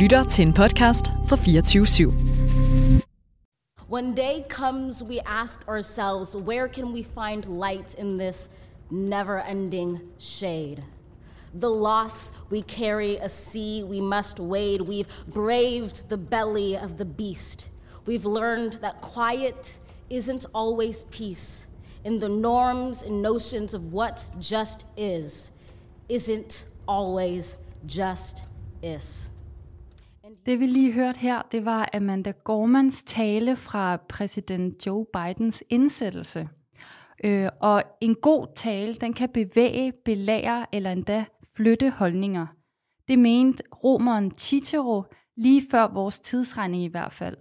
lytter til en podcast fra 24 /7. When day comes, we ask ourselves, where can we find light in this never ending shade? The loss we carry, a sea we must wade. We've braved the belly of the beast. We've learned that quiet isn't always peace. In the norms and notions of what just is, isn't always just is. Det vi lige hørt her, det var Amanda Gormans tale fra præsident Joe Bidens indsættelse. Øh, og en god tale, den kan bevæge, belære eller endda flytte holdninger. Det mente romeren Cicero lige før vores tidsregning i hvert fald.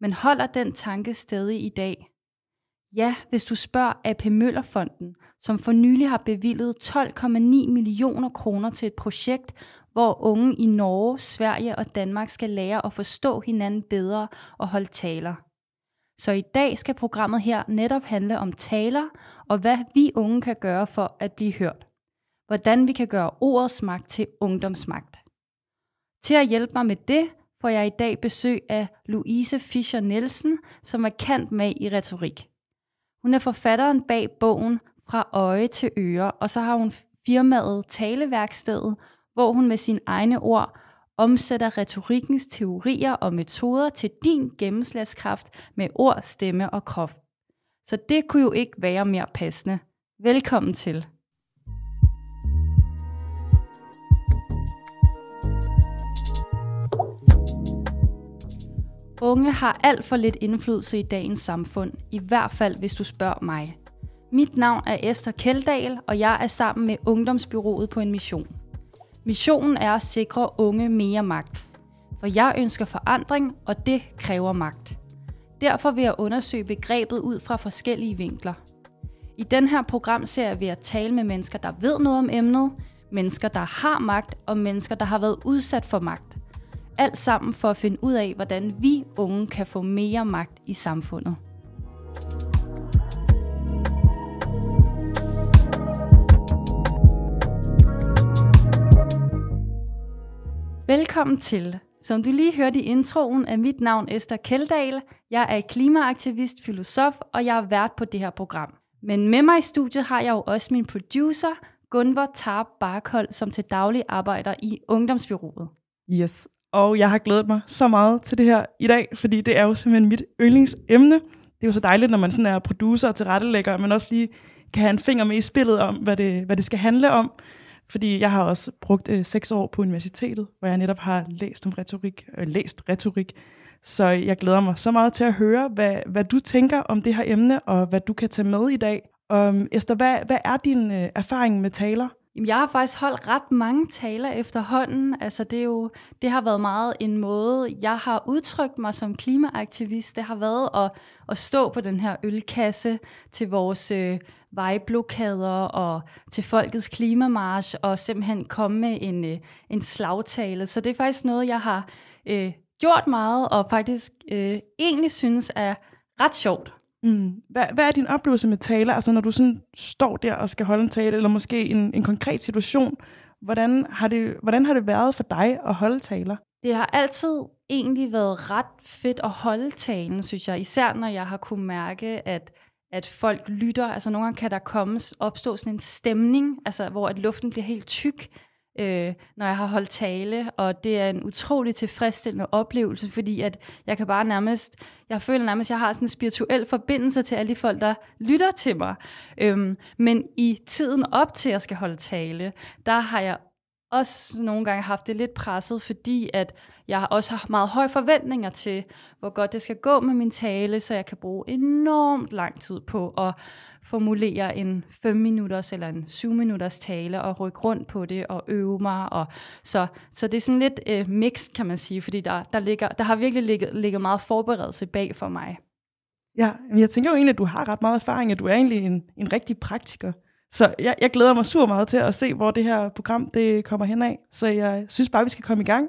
Men holder den tanke stadig i dag? Ja, hvis du spørger AP Møllerfonden, som for nylig har bevillet 12,9 millioner kroner til et projekt, hvor unge i Norge, Sverige og Danmark skal lære at forstå hinanden bedre og holde taler. Så i dag skal programmet her netop handle om taler og hvad vi unge kan gøre for at blive hørt. Hvordan vi kan gøre ordets magt til ungdomsmagt. Til at hjælpe mig med det, får jeg i dag besøg af Louise Fischer Nielsen, som er kendt med i retorik. Hun er forfatteren bag bogen Fra øje til øre, og så har hun firmaet Taleværkstedet, hvor hun med sine egne ord omsætter retorikkens teorier og metoder til din gennemslagskraft med ord, stemme og krop. Så det kunne jo ikke være mere passende. Velkommen til. Unge har alt for lidt indflydelse i dagens samfund, i hvert fald hvis du spørger mig. Mit navn er Esther Keldahl, og jeg er sammen med Ungdomsbyrået på en mission. Missionen er at sikre unge mere magt. For jeg ønsker forandring, og det kræver magt. Derfor vil jeg undersøge begrebet ud fra forskellige vinkler. I den her programserie vil jeg tale med mennesker, der ved noget om emnet, mennesker, der har magt, og mennesker, der har været udsat for magt. Alt sammen for at finde ud af, hvordan vi unge kan få mere magt i samfundet. Velkommen til. Som du lige hørte i introen, er mit navn Esther Keldahl. Jeg er klimaaktivist, filosof, og jeg er vært på det her program. Men med mig i studiet har jeg jo også min producer, Gunvor Tarp Barkhold, som til daglig arbejder i Ungdomsbyrået. Yes, og jeg har glædet mig så meget til det her i dag, fordi det er jo simpelthen mit yndlingsemne. Det er jo så dejligt, når man sådan er producer og tilrettelægger, men også lige kan have en finger med i spillet om, hvad det, hvad det skal handle om. Fordi jeg har også brugt øh, seks år på universitetet, hvor jeg netop har læst om retorik, øh, læst retorik. Så jeg glæder mig så meget til at høre, hvad, hvad du tænker om det her emne, og hvad du kan tage med i dag. Og Esther, hvad, hvad er din øh, erfaring med taler? Jamen, jeg har faktisk holdt ret mange taler efterhånden. Altså, det, er jo, det har været meget en måde, jeg har udtrykt mig som klimaaktivist. Det har været at, at stå på den her ølkasse til vores øh, vejblokader og til folkets klimamarsch og simpelthen komme med en, øh, en slagtale. Så det er faktisk noget, jeg har øh, gjort meget og faktisk øh, egentlig synes er ret sjovt. Mm. Hvad, hvad er din oplevelse med taler? Altså når du sådan står der og skal holde en tale, eller måske en, en konkret situation, hvordan har, det, hvordan har det været for dig at holde taler? Det har altid egentlig været ret fedt at holde talen, synes jeg. Især når jeg har kunne mærke, at at folk lytter. Altså nogle gange kan der komme, opstå sådan en stemning, altså hvor at luften bliver helt tyk, øh, når jeg har holdt tale, og det er en utrolig tilfredsstillende oplevelse, fordi at jeg kan bare nærmest, jeg føler nærmest, at jeg har sådan en spirituel forbindelse til alle de folk, der lytter til mig. Øhm, men i tiden op til, at jeg skal holde tale, der har jeg også nogle gange haft det lidt presset, fordi at jeg også har meget høje forventninger til, hvor godt det skal gå med min tale, så jeg kan bruge enormt lang tid på at formulere en 5 minutters eller en 7 minutters tale og rykke rundt på det og øve mig. Og så, så det er sådan lidt øh, mixed, kan man sige, fordi der, der, ligger, der har virkelig ligget, ligget meget forberedelse bag for mig. Ja, men jeg tænker jo egentlig, at du har ret meget erfaring, at du er egentlig en, en rigtig praktiker. Så jeg, jeg glæder mig super meget til at se, hvor det her program det kommer hen af. Så jeg synes bare, vi skal komme i gang.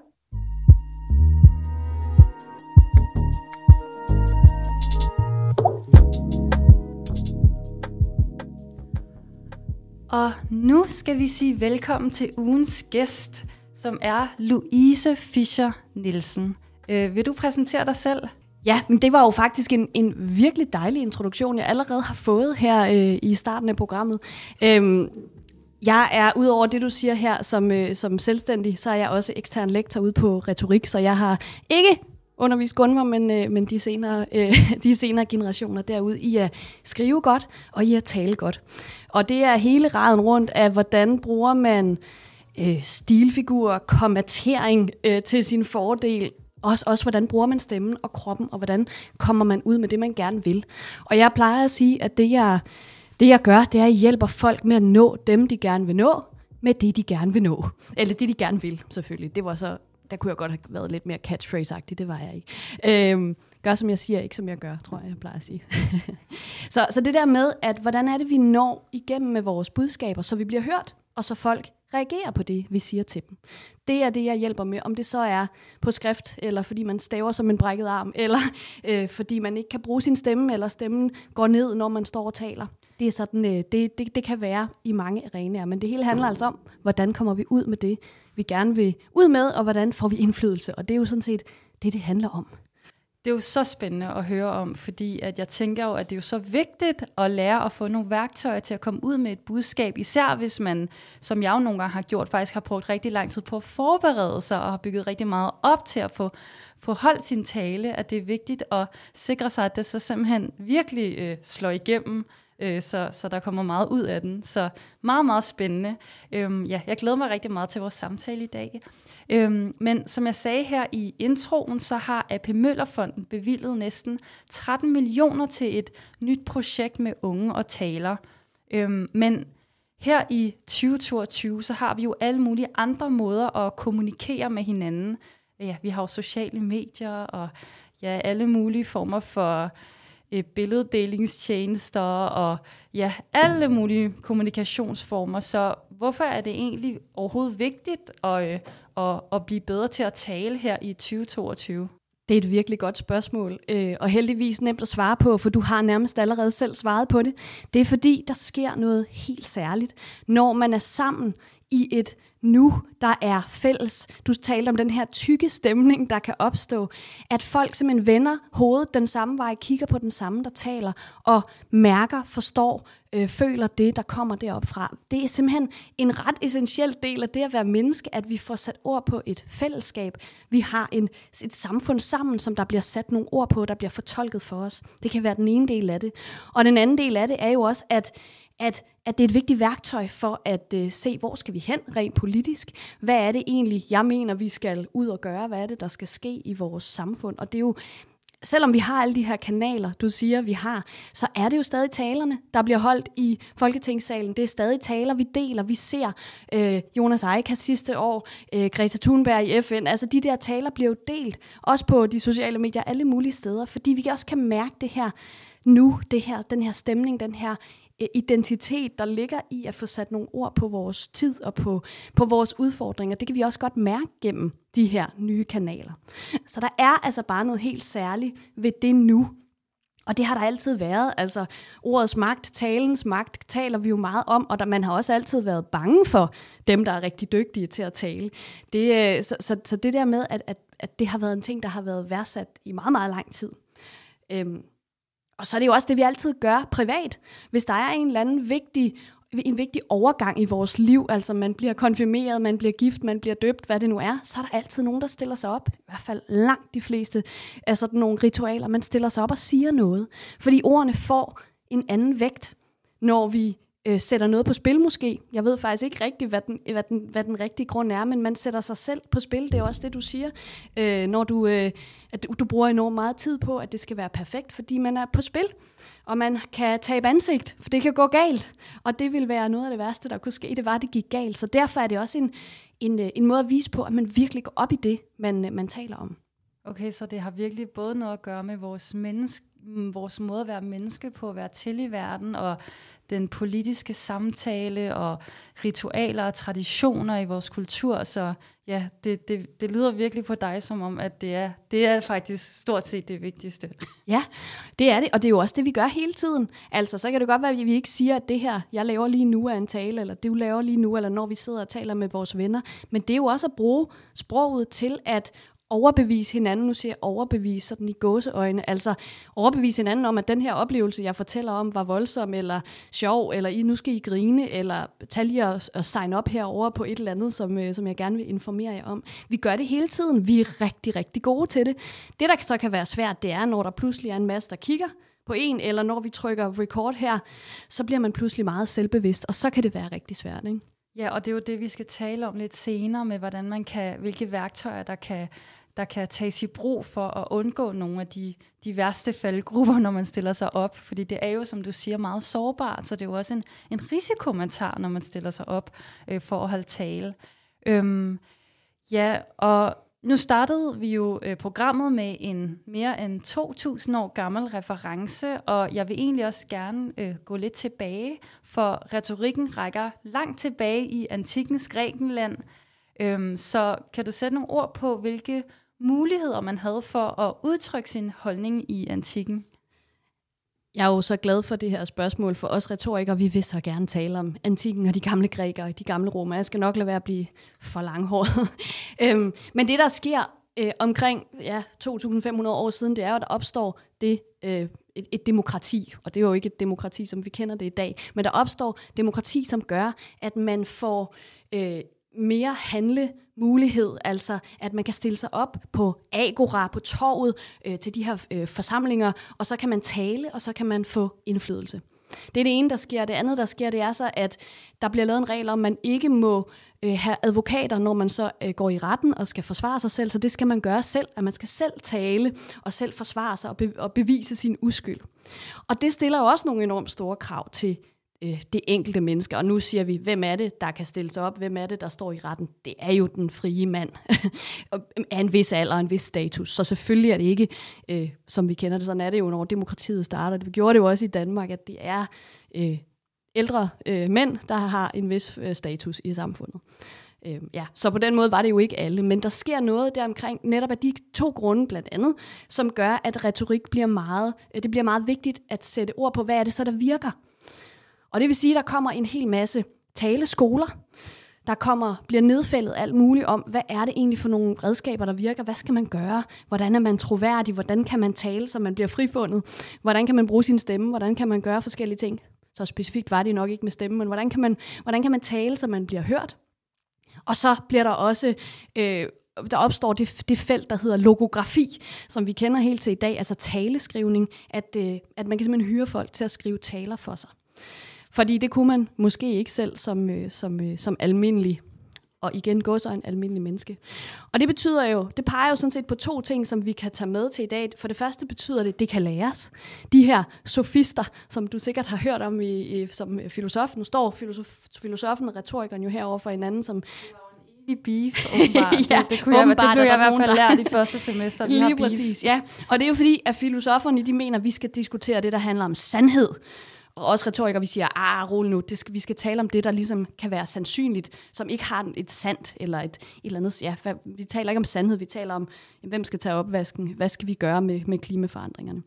Og nu skal vi sige velkommen til ugens gæst, som er Louise Fischer Nielsen. Øh, vil du præsentere dig selv? Ja, men det var jo faktisk en, en virkelig dejlig introduktion, jeg allerede har fået her øh, i starten af programmet. Øhm, jeg er, udover det du siger her som, øh, som selvstændig, så er jeg også ekstern lektor ude på retorik, så jeg har ikke undervist Gunvar, men, øh, men de, senere, øh, de senere generationer derude i at skrive godt og i at tale godt. Og det er hele raden rundt af, hvordan bruger man øh, stilfigurer, kommatering øh, til sin fordel, også, også hvordan bruger man stemmen og kroppen, og hvordan kommer man ud med det, man gerne vil. Og jeg plejer at sige, at det jeg, det jeg gør, det er, at jeg hjælper folk med at nå dem, de gerne vil nå, med det, de gerne vil nå. Eller det, de gerne vil, selvfølgelig. Det var så, der kunne jeg godt have været lidt mere catchphrase-agtig, det var jeg ikke. Øhm, gør som jeg siger, ikke som jeg gør, tror jeg, jeg plejer at sige. så, så det der med, at hvordan er det, vi når igennem med vores budskaber, så vi bliver hørt, og så folk reagerer på det, vi siger til dem. Det er det, jeg hjælper med, om det så er på skrift, eller fordi man staver som en brækket arm, eller øh, fordi man ikke kan bruge sin stemme, eller stemmen går ned, når man står og taler. Det, er sådan, øh, det, det, det kan være i mange arenaer, men det hele handler altså om, hvordan kommer vi ud med det, vi gerne vil ud med, og hvordan får vi indflydelse, og det er jo sådan set det, det handler om. Det er jo så spændende at høre om, fordi at jeg tænker jo, at det er jo så vigtigt at lære at få nogle værktøjer til at komme ud med et budskab, især hvis man, som jeg jo nogle gange har gjort, faktisk har brugt rigtig lang tid på at forberede sig og har bygget rigtig meget op til at få, få holdt sin tale, at det er vigtigt at sikre sig, at det så simpelthen virkelig øh, slår igennem, øh, så, så der kommer meget ud af den. Så meget, meget spændende. Øhm, ja, jeg glæder mig rigtig meget til vores samtale i dag. Øhm, men som jeg sagde her i introen, så har AP Møllerfonden bevilget næsten 13 millioner til et nyt projekt med unge og taler. Øhm, men her i 2022, så har vi jo alle mulige andre måder at kommunikere med hinanden. Ja, vi har jo sociale medier og ja, alle mulige former for øh, billeddelingstjenester og ja, alle mulige kommunikationsformer. Så hvorfor er det egentlig overhovedet vigtigt at, øh, at, at blive bedre til at tale her i 2022? Det er et virkelig godt spørgsmål, øh, og heldigvis nemt at svare på, for du har nærmest allerede selv svaret på det. Det er fordi, der sker noget helt særligt, når man er sammen i et nu, der er fælles. Du talte om den her tykke stemning, der kan opstå. At folk simpelthen vender hovedet den samme vej, kigger på den samme, der taler, og mærker, forstår, øh, føler det, der kommer derop fra. Det er simpelthen en ret essentiel del af det at være menneske, at vi får sat ord på et fællesskab. Vi har en, et samfund sammen, som der bliver sat nogle ord på, der bliver fortolket for os. Det kan være den ene del af det. Og den anden del af det er jo også, at at, at det er et vigtigt værktøj for at øh, se, hvor skal vi hen rent politisk. Hvad er det egentlig, jeg mener, vi skal ud og gøre? Hvad er det, der skal ske i vores samfund? Og det er jo, selvom vi har alle de her kanaler, du siger, vi har, så er det jo stadig talerne, der bliver holdt i Folketingssalen. Det er stadig taler, vi deler. Vi ser øh, Jonas Eikas sidste år, øh, Greta Thunberg i FN. Altså de der taler bliver jo delt, også på de sociale medier, alle mulige steder, fordi vi også kan mærke det her nu, det her, den her stemning, den her Øh, identitet, der ligger i at få sat nogle ord på vores tid og på, på vores udfordringer. Det kan vi også godt mærke gennem de her nye kanaler. Så der er altså bare noget helt særligt ved det nu. Og det har der altid været. Altså ordets magt, talens magt, taler vi jo meget om, og der, man har også altid været bange for dem, der er rigtig dygtige til at tale. Det, øh, så, så, så det der med, at, at, at det har været en ting, der har været værdsat i meget, meget lang tid. Øhm, og så er det jo også det, vi altid gør privat. Hvis der er en eller anden vigtig en vigtig overgang i vores liv, altså man bliver konfirmeret, man bliver gift, man bliver døbt, hvad det nu er, så er der altid nogen, der stiller sig op, i hvert fald langt de fleste af sådan nogle ritualer, man stiller sig op og siger noget, fordi ordene får en anden vægt, når vi øh, sætter noget på spil måske. Jeg ved faktisk ikke rigtigt, hvad den, hvad, den, hvad den rigtige grund er, men man sætter sig selv på spil. Det er også det, du siger, øh, når du, øh, at du, du bruger enormt meget tid på, at det skal være perfekt, fordi man er på spil, og man kan tabe ansigt, for det kan gå galt. Og det vil være noget af det værste, der kunne ske, det var, at det gik galt. Så derfor er det også en, en, øh, en måde at vise på, at man virkelig går op i det, man, øh, man taler om. Okay, så det har virkelig både noget at gøre med vores menneske, vores måde at være menneske på, at være til i verden, og den politiske samtale, og ritualer og traditioner i vores kultur. Så ja, det, det, det lyder virkelig på dig som om, at det er, det er faktisk stort set det vigtigste. Ja, det er det, og det er jo også det, vi gør hele tiden. Altså, så kan det godt være, at vi ikke siger, at det her, jeg laver lige nu, er en tale, eller det, du laver lige nu, eller når vi sidder og taler med vores venner. Men det er jo også at bruge sproget til at overbevise hinanden, nu siger jeg overbevise sådan i gåseøjne, altså overbevise hinanden om, at den her oplevelse, jeg fortæller om, var voldsom, eller sjov, eller I, nu skal I grine, eller tag lige og, og sign op herover på et eller andet, som, øh, som jeg gerne vil informere jer om. Vi gør det hele tiden. Vi er rigtig, rigtig gode til det. Det, der så kan være svært, det er, når der pludselig er en masse, der kigger på en, eller når vi trykker record her, så bliver man pludselig meget selvbevidst, og så kan det være rigtig svært, ikke? Ja, og det er jo det, vi skal tale om lidt senere, med hvordan man kan, hvilke værktøjer, der kan der kan tages i brug for at undgå nogle af de, de værste faldgrupper, når man stiller sig op. Fordi det er jo, som du siger, meget sårbart, så det er jo også en, en risiko, man tager, når man stiller sig op øh, for at holde tale. Øhm, ja, og nu startede vi jo øh, programmet med en mere end 2.000 år gammel reference, og jeg vil egentlig også gerne øh, gå lidt tilbage, for retorikken rækker langt tilbage i antikkens Grækenland. Øhm, så kan du sætte nogle ord på, hvilke muligheder, man havde for at udtrykke sin holdning i antikken? Jeg er jo så glad for det her spørgsmål for os retorikere. Vi vil så gerne tale om antikken og de gamle grækere og de gamle romer. Jeg skal nok lade være at blive for langhåret. øhm, men det, der sker øh, omkring ja, 2.500 år siden, det er jo, at der opstår det, øh, et, et demokrati. Og det er jo ikke et demokrati, som vi kender det i dag. Men der opstår demokrati, som gør, at man får... Øh, mere handle mulighed, altså at man kan stille sig op på agora, på torvet øh, til de her øh, forsamlinger, og så kan man tale, og så kan man få indflydelse. Det er det ene, der sker. Det andet, der sker, det er så, at der bliver lavet en regel om, at man ikke må øh, have advokater, når man så øh, går i retten og skal forsvare sig selv. Så det skal man gøre selv, at man skal selv tale og selv forsvare sig og, be- og bevise sin uskyld. Og det stiller jo også nogle enormt store krav til øh, det enkelte menneske. Og nu siger vi, hvem er det, der kan stille sig op? Hvem er det, der står i retten? Det er jo den frie mand øhm, af en vis alder og en vis status. Så selvfølgelig er det ikke, øh, som vi kender det, sådan er det jo, når demokratiet starter. Det gjorde det jo også i Danmark, at det er øh, ældre øh, mænd, der har en vis øh, status i samfundet. Øh, ja, så på den måde var det jo ikke alle, men der sker noget der omkring netop af de to grunde blandt andet, som gør, at retorik bliver meget, øh, det bliver meget vigtigt at sætte ord på, hvad er det så, der virker. Og det vil sige, at der kommer en hel masse taleskoler. Der kommer, bliver nedfældet alt muligt om, hvad er det egentlig for nogle redskaber, der virker? Hvad skal man gøre? Hvordan er man troværdig? Hvordan kan man tale, så man bliver frifundet? Hvordan kan man bruge sin stemme? Hvordan kan man gøre forskellige ting? Så specifikt var det nok ikke med stemme, men hvordan kan man, hvordan kan man tale, så man bliver hørt? Og så bliver der også øh, der opstår det, det felt, der hedder logografi, som vi kender helt til i dag, altså taleskrivning, at, øh, at man kan simpelthen hyre folk til at skrive taler for sig. Fordi det kunne man måske ikke selv som, øh, som, øh, som almindelig og igen gå så en almindelig menneske. Og det betyder jo, det peger jo sådan set på to ting, som vi kan tage med til i dag. For det første betyder det, at det kan læres. De her sofister, som du sikkert har hørt om i, i, som filosof. Nu står filosof, filosofen og retorikeren jo herover for hinanden, som i beef, åbenbart. ja, det, det, kunne jeg, det blev jeg i hvert fald lært i første semester. Vi Lige har præcis, ja. Og det er jo fordi, at filosoferne de mener, at vi skal diskutere det, der handler om sandhed og også retorikere, vi siger, ah, rolig nu, det skal, vi skal tale om det, der ligesom kan være sandsynligt, som ikke har et sandt, eller et, et eller andet, ja, hvad, vi taler ikke om sandhed, vi taler om, jamen, hvem skal tage opvasken, hvad skal vi gøre med, med klimaforandringerne.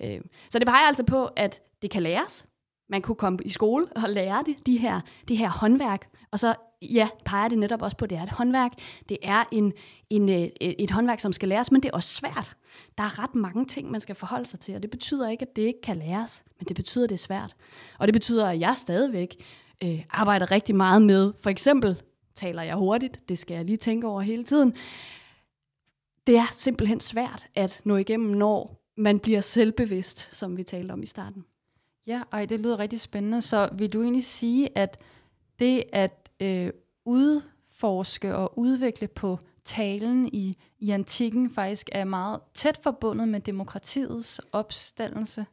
Øh, så det peger altså på, at det kan læres, man kunne komme i skole og lære det, de her, det her håndværk, og så ja, peger det netop også på, at det er et håndværk. Det er en, en, øh, et, et håndværk, som skal læres, men det er også svært. Der er ret mange ting, man skal forholde sig til, og det betyder ikke, at det ikke kan læres, men det betyder, at det er svært. Og det betyder, at jeg stadigvæk øh, arbejder rigtig meget med, for eksempel taler jeg hurtigt, det skal jeg lige tænke over hele tiden. Det er simpelthen svært at nå igennem, når man bliver selvbevidst, som vi talte om i starten. Ja, ej, det lyder rigtig spændende. Så vil du egentlig sige, at det at øh, udforske og udvikle på talen i, i antikken faktisk er meget tæt forbundet med demokratiets opstandelse.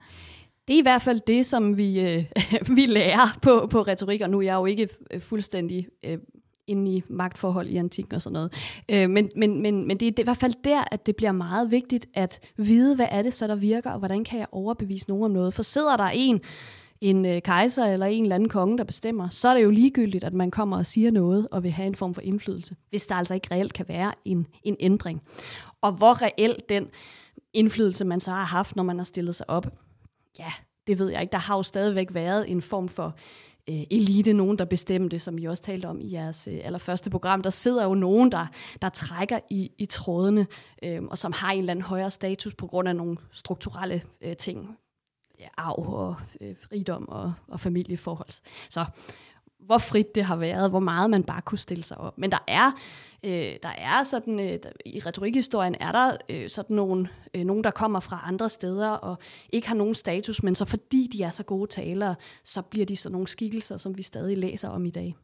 Det er i hvert fald det, som vi, øh, vi lærer på, på retorik, og nu er jeg jo ikke øh, fuldstændig øh, ind i magtforhold i antikken og sådan noget. Øh, men, men, men, men det er i hvert fald der, at det bliver meget vigtigt at vide, hvad er det så, der virker, og hvordan kan jeg overbevise nogen om noget. For sidder der en, en øh, kejser eller en eller anden konge, der bestemmer, så er det jo ligegyldigt, at man kommer og siger noget og vil have en form for indflydelse, hvis der altså ikke reelt kan være en, en ændring. Og hvor reelt den indflydelse, man så har haft, når man har stillet sig op, ja, det ved jeg ikke. Der har jo stadigvæk været en form for øh, elite, nogen der bestemte, som I også talte om i jeres øh, allerførste program. Der sidder jo nogen, der, der trækker i, i trådene, øh, og som har en eller anden højere status på grund af nogle strukturelle øh, ting. Arv og øh, rigdom og, og familieforhold. Så hvor frit det har været, hvor meget man bare kunne stille sig op. Men der er, øh, der er sådan, øh, i retorikhistorien er der øh, sådan nogle, øh, nogen, der kommer fra andre steder og ikke har nogen status, men så fordi de er så gode talere, så bliver de sådan nogle skikkelser, som vi stadig læser om i dag.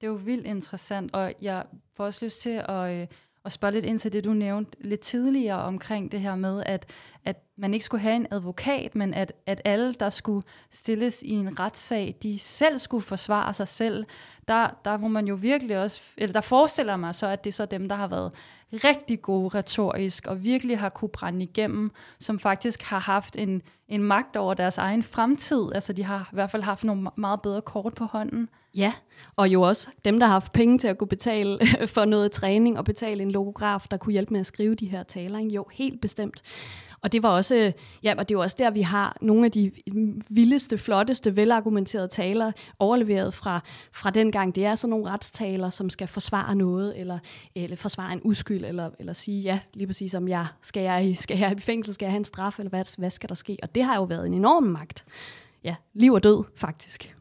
Det er jo vildt interessant, og jeg får også lyst til at, øh, at spørge lidt ind til det, du nævnte lidt tidligere omkring det her med, at, at man ikke skulle have en advokat, men at, at alle, der skulle stilles i en retssag, de selv skulle forsvare sig selv. Der, der må man jo virkelig også, eller der forestiller mig så, at det er så dem, der har været rigtig gode retorisk, og virkelig har kunne brænde igennem, som faktisk har haft en, en magt over deres egen fremtid. Altså de har i hvert fald haft nogle meget bedre kort på hånden. Ja, og jo også dem, der har haft penge til at kunne betale for noget træning og betale en logograf, der kunne hjælpe med at skrive de her taler. Ikke? Jo, helt bestemt. Og det var også, ja, og det var også der, vi har nogle af de vildeste, flotteste, velargumenterede taler overleveret fra, fra den gang. Det er sådan nogle retstaler, som skal forsvare noget, eller, eller forsvare en uskyld, eller, eller sige, ja, lige præcis om jeg skal jeg, skal jeg i fængsel, skal jeg have en straf, eller hvad, hvad skal der ske? Og det har jo været en enorm magt. Ja, liv og død, faktisk.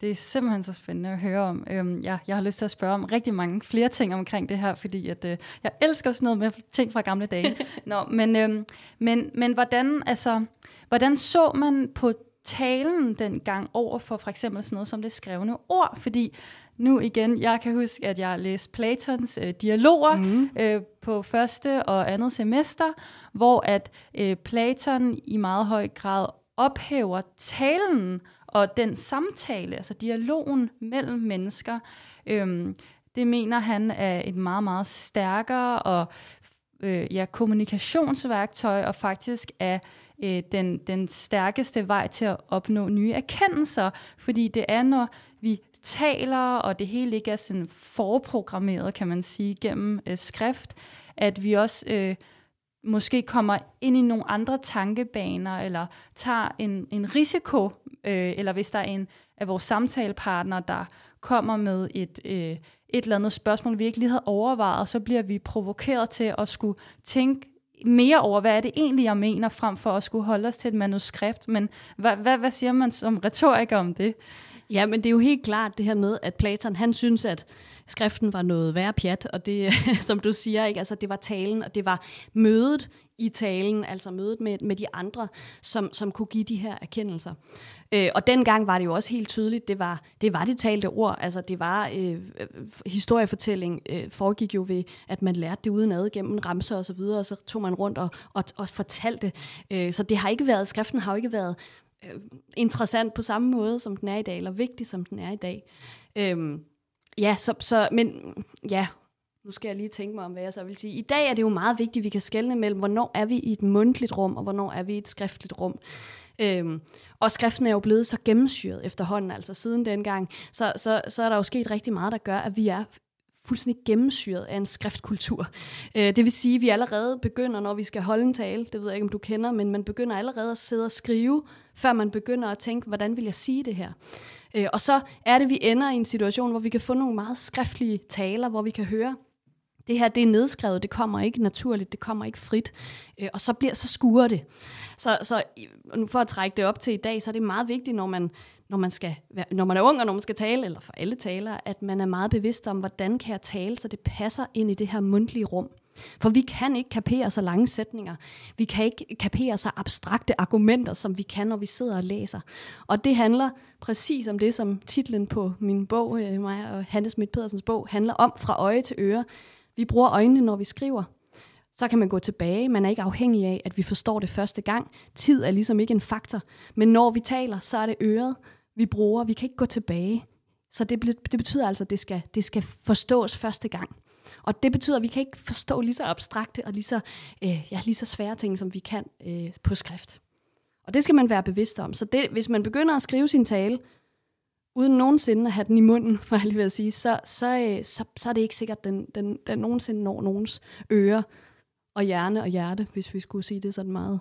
Det er simpelthen så spændende at høre om. Øhm, ja, jeg har lyst til at spørge om rigtig mange flere ting omkring det her, fordi at, øh, jeg elsker sådan noget med ting fra gamle dage. Nå, men, øhm, men, men hvordan, altså, hvordan så man på talen dengang over for for eksempel sådan noget som det skrevne ord? Fordi nu igen, jeg kan huske, at jeg læste Platons øh, dialoger mm. øh, på første og andet semester, hvor at øh, Platon i meget høj grad ophæver talen og den samtale, altså dialogen mellem mennesker, øhm, det mener han er et meget, meget stærkere og øh, ja, kommunikationsværktøj, og faktisk er øh, den, den stærkeste vej til at opnå nye erkendelser, fordi det er, når vi taler, og det hele ikke er sådan forprogrammeret, kan man sige, gennem øh, skrift, at vi også øh, måske kommer ind i nogle andre tankebaner, eller tager en, en risiko, øh, eller hvis der er en af vores samtalepartnere, der kommer med et, øh, et eller andet spørgsmål, vi ikke lige havde overvejet, så bliver vi provokeret til at skulle tænke mere over, hvad er det egentlig, jeg mener, frem for at skulle holde os til et manuskript. Men hvad, hvad, hvad siger man som retoriker om det? Ja, men det er jo helt klart det her med, at Platon, han synes, at skriften var noget værre pjat, og det, som du siger, ikke? Altså, det var talen, og det var mødet i talen, altså mødet med, med de andre, som, som kunne give de her erkendelser. Øh, og dengang var det jo også helt tydeligt, det var, det var det talte ord, altså det var øh, øh, historiefortælling, øh, foregik jo ved, at man lærte det udenad gennem ramser og så videre, og så tog man rundt og, og, og fortalte. Øh, så det har ikke været, skriften har jo ikke været øh, interessant på samme måde, som den er i dag, eller vigtig, som den er i dag. Øh, Ja, så, så, men ja, nu skal jeg lige tænke mig om, hvad jeg så vil sige. I dag er det jo meget vigtigt, at vi kan skelne mellem, hvornår er vi i et mundtligt rum, og hvornår er vi i et skriftligt rum. Øhm, og skriften er jo blevet så gennemsyret efterhånden, altså siden dengang, så, så, så er der jo sket rigtig meget, der gør, at vi er fuldstændig gennemsyret af en skriftkultur. Øh, det vil sige, at vi allerede begynder, når vi skal holde en tale, det ved jeg ikke, om du kender, men man begynder allerede at sidde og skrive, før man begynder at tænke, hvordan vil jeg sige det her? Øh, og så er det, vi ender i en situation, hvor vi kan få nogle meget skriftlige taler, hvor vi kan høre, det her det er nedskrevet, det kommer ikke naturligt, det kommer ikke frit, øh, og så bliver så skurer det. Så, så for at trække det op til i dag, så er det meget vigtigt, når man, når man, skal, når man er ung, og når man skal tale, eller for alle talere, at man er meget bevidst om, hvordan kan jeg tale, så det passer ind i det her mundtlige rum. For vi kan ikke kapere så lange sætninger. Vi kan ikke kapere så abstrakte argumenter, som vi kan, når vi sidder og læser. Og det handler præcis om det, som titlen på min bog, øh, mig og Hannes Schmidt Pedersens bog, handler om fra øje til øre. Vi bruger øjnene, når vi skriver. Så kan man gå tilbage. Man er ikke afhængig af, at vi forstår det første gang. Tid er ligesom ikke en faktor. Men når vi taler, så er det øret, vi bruger. Vi kan ikke gå tilbage Så det, det betyder altså, at det skal, det skal forstås første gang. Og det betyder, at vi kan ikke forstå lige så abstrakte og lige så, øh, ja, lige så svære ting, som vi kan øh, på skrift. Og det skal man være bevidst om. Så det, hvis man begynder at skrive sin tale, uden nogensinde at have den i munden, for jeg lige ved at sige, så, så, øh, så, så er det ikke sikkert, at den, den, den nogensinde når nogens ører og hjerne og hjerte, hvis vi skulle sige det sådan meget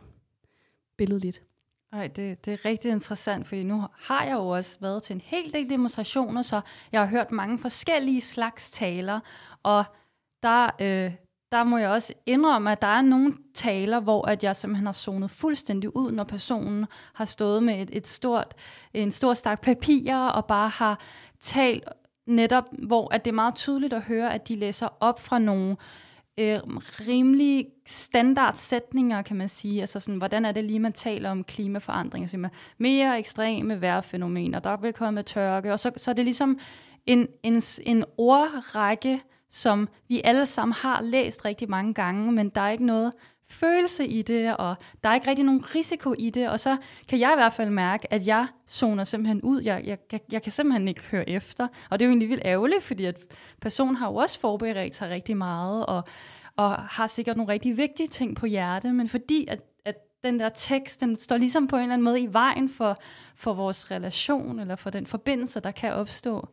billedligt. Ej, det, det er rigtig interessant, fordi nu har jeg jo også været til en hel del demonstrationer, så jeg har hørt mange forskellige slags taler, og der, øh, der må jeg også indrømme, at der er nogle taler, hvor at jeg simpelthen har zonet fuldstændig ud, når personen har stået med et, et stort, en stor stak papirer og bare har talt netop, hvor at det er meget tydeligt at høre, at de læser op fra nogle øh, rimelig standardsætninger, kan man sige. Altså sådan, hvordan er det lige, man taler om klimaforandringer? Så mere ekstreme vejrfænomener, der vil komme tørke, og så, så er det ligesom en, en, en ordrække, som vi alle sammen har læst rigtig mange gange, men der er ikke noget følelse i det, og der er ikke rigtig nogen risiko i det, og så kan jeg i hvert fald mærke, at jeg zoner simpelthen ud. Jeg, jeg, jeg, jeg kan simpelthen ikke høre efter, og det er jo egentlig vildt ærgerligt, fordi at personen har jo også forberedt sig rigtig meget, og, og har sikkert nogle rigtig vigtige ting på hjerte, men fordi at, at den der tekst, den står ligesom på en eller anden måde i vejen for, for vores relation, eller for den forbindelse, der kan opstå,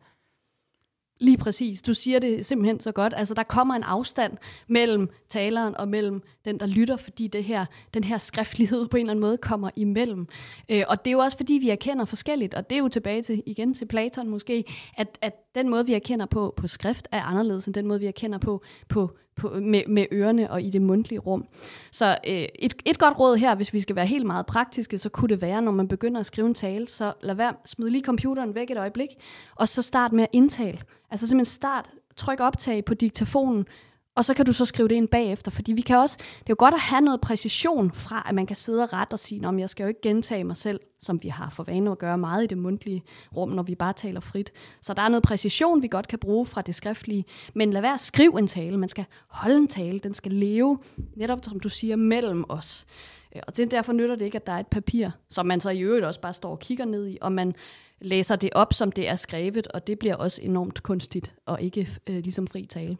Lige præcis. Du siger det simpelthen så godt. Altså, der kommer en afstand mellem taleren og mellem den, der lytter, fordi det her, den her skriftlighed på en eller anden måde kommer imellem. Øh, og det er jo også, fordi vi erkender forskelligt, og det er jo tilbage til, igen til Platon måske, at, at den måde, vi erkender på på skrift, er anderledes end den måde, vi erkender på, på, på med, med ørerne og i det mundtlige rum. Så øh, et, et godt råd her, hvis vi skal være helt meget praktiske, så kunne det være, når man begynder at skrive en tale, så lad være, smid lige computeren væk et øjeblik, og så start med at indtale. Altså simpelthen start, tryk optag på diktafonen, og så kan du så skrive det ind bagefter, fordi vi kan også, det er jo godt at have noget præcision fra, at man kan sidde og rette og sige, om jeg skal jo ikke gentage mig selv, som vi har for vane at gøre meget i det mundtlige rum, når vi bare taler frit. Så der er noget præcision, vi godt kan bruge fra det skriftlige, men lad være at skrive en tale, man skal holde en tale, den skal leve, netop som du siger, mellem os. Øh, og det, derfor nytter det ikke, at der er et papir, som man så i øvrigt også bare står og kigger ned i, og man læser det op, som det er skrevet, og det bliver også enormt kunstigt, og ikke øh, ligesom fri tale.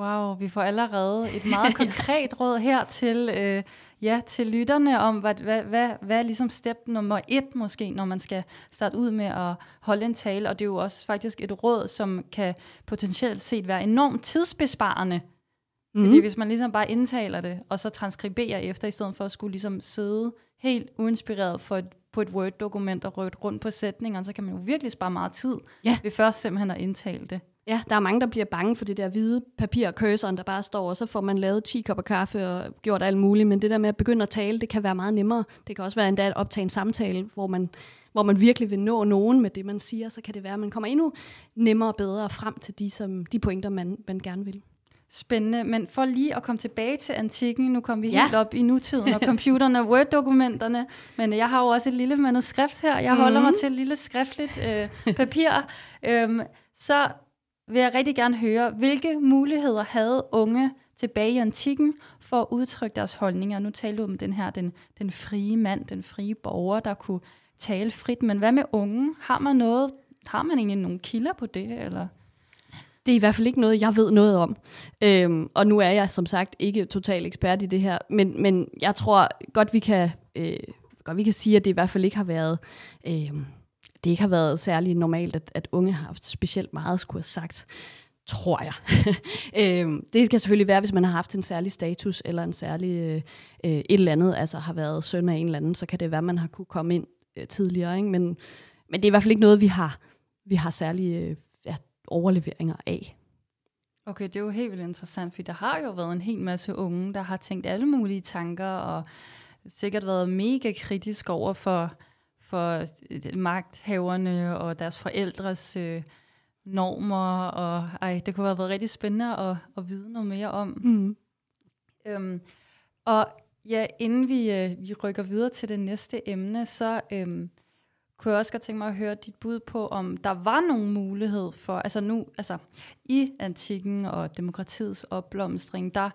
Wow, vi får allerede et meget konkret råd her til, øh, ja, til lytterne om, hvad, hvad, hvad, hvad er ligesom step nummer et måske, når man skal starte ud med at holde en tale. Og det er jo også faktisk et råd, som kan potentielt set være enormt tidsbesparende. Mm. Fordi hvis man ligesom bare indtaler det, og så transkriberer efter, i stedet for at skulle ligesom sidde helt uinspireret for et, på et Word-dokument og rykke rundt på sætningerne, så kan man jo virkelig spare meget tid ja. ved først simpelthen at indtale det. Ja, der er mange, der bliver bange for det der hvide papir og cursoren, der bare står, og så får man lavet 10 kopper kaffe og gjort alt muligt. Men det der med at begynde at tale, det kan være meget nemmere. Det kan også være endda at optage en samtale, hvor man, hvor man virkelig vil nå nogen med det, man siger. Så kan det være, at man kommer endnu nemmere og bedre frem til de, som, de pointer, man, man gerne vil. Spændende, men for lige at komme tilbage til antikken, nu kommer vi ja. helt op i nutiden og computerne og Word-dokumenterne, men jeg har jo også et lille manuskript her, jeg holder mm. mig til et lille skriftligt øh, papir, øhm, så vil jeg rigtig gerne høre, hvilke muligheder havde unge tilbage i antikken for at udtrykke deres holdninger? Nu talte du om den her, den, den frie mand, den frie borger, der kunne tale frit, men hvad med unge? Har man noget, har man egentlig nogle kilder på det, eller? Det er i hvert fald ikke noget, jeg ved noget om. Øhm, og nu er jeg som sagt ikke total ekspert i det her, men, men jeg tror godt, vi kan, øh, godt, vi kan sige, at det i hvert fald ikke har været... Øh, det ikke har været særlig normalt, at, at unge har haft specielt meget skulle have sagt, tror jeg. øh, det kan selvfølgelig være, hvis man har haft en særlig status, eller en særlig øh, øh, et eller andet, altså har været søn af en eller anden, så kan det være, at man har kunne komme ind øh, tidligere. Ikke? Men, men det er i hvert fald ikke noget, vi har, vi har særlige øh, ja, overleveringer af. Okay, det er jo helt vildt interessant, for der har jo været en hel masse unge, der har tænkt alle mulige tanker, og sikkert været mega kritisk over for for øh, magthaverne og deres forældres øh, normer, og ej, det kunne have været rigtig spændende at, at vide noget mere om. Mm. Øhm, og ja, inden vi, øh, vi rykker videre til det næste emne, så øhm, kunne jeg også godt tænke mig at høre dit bud på, om der var nogen mulighed for, altså nu, altså i antikken og demokratiets opblomstring, der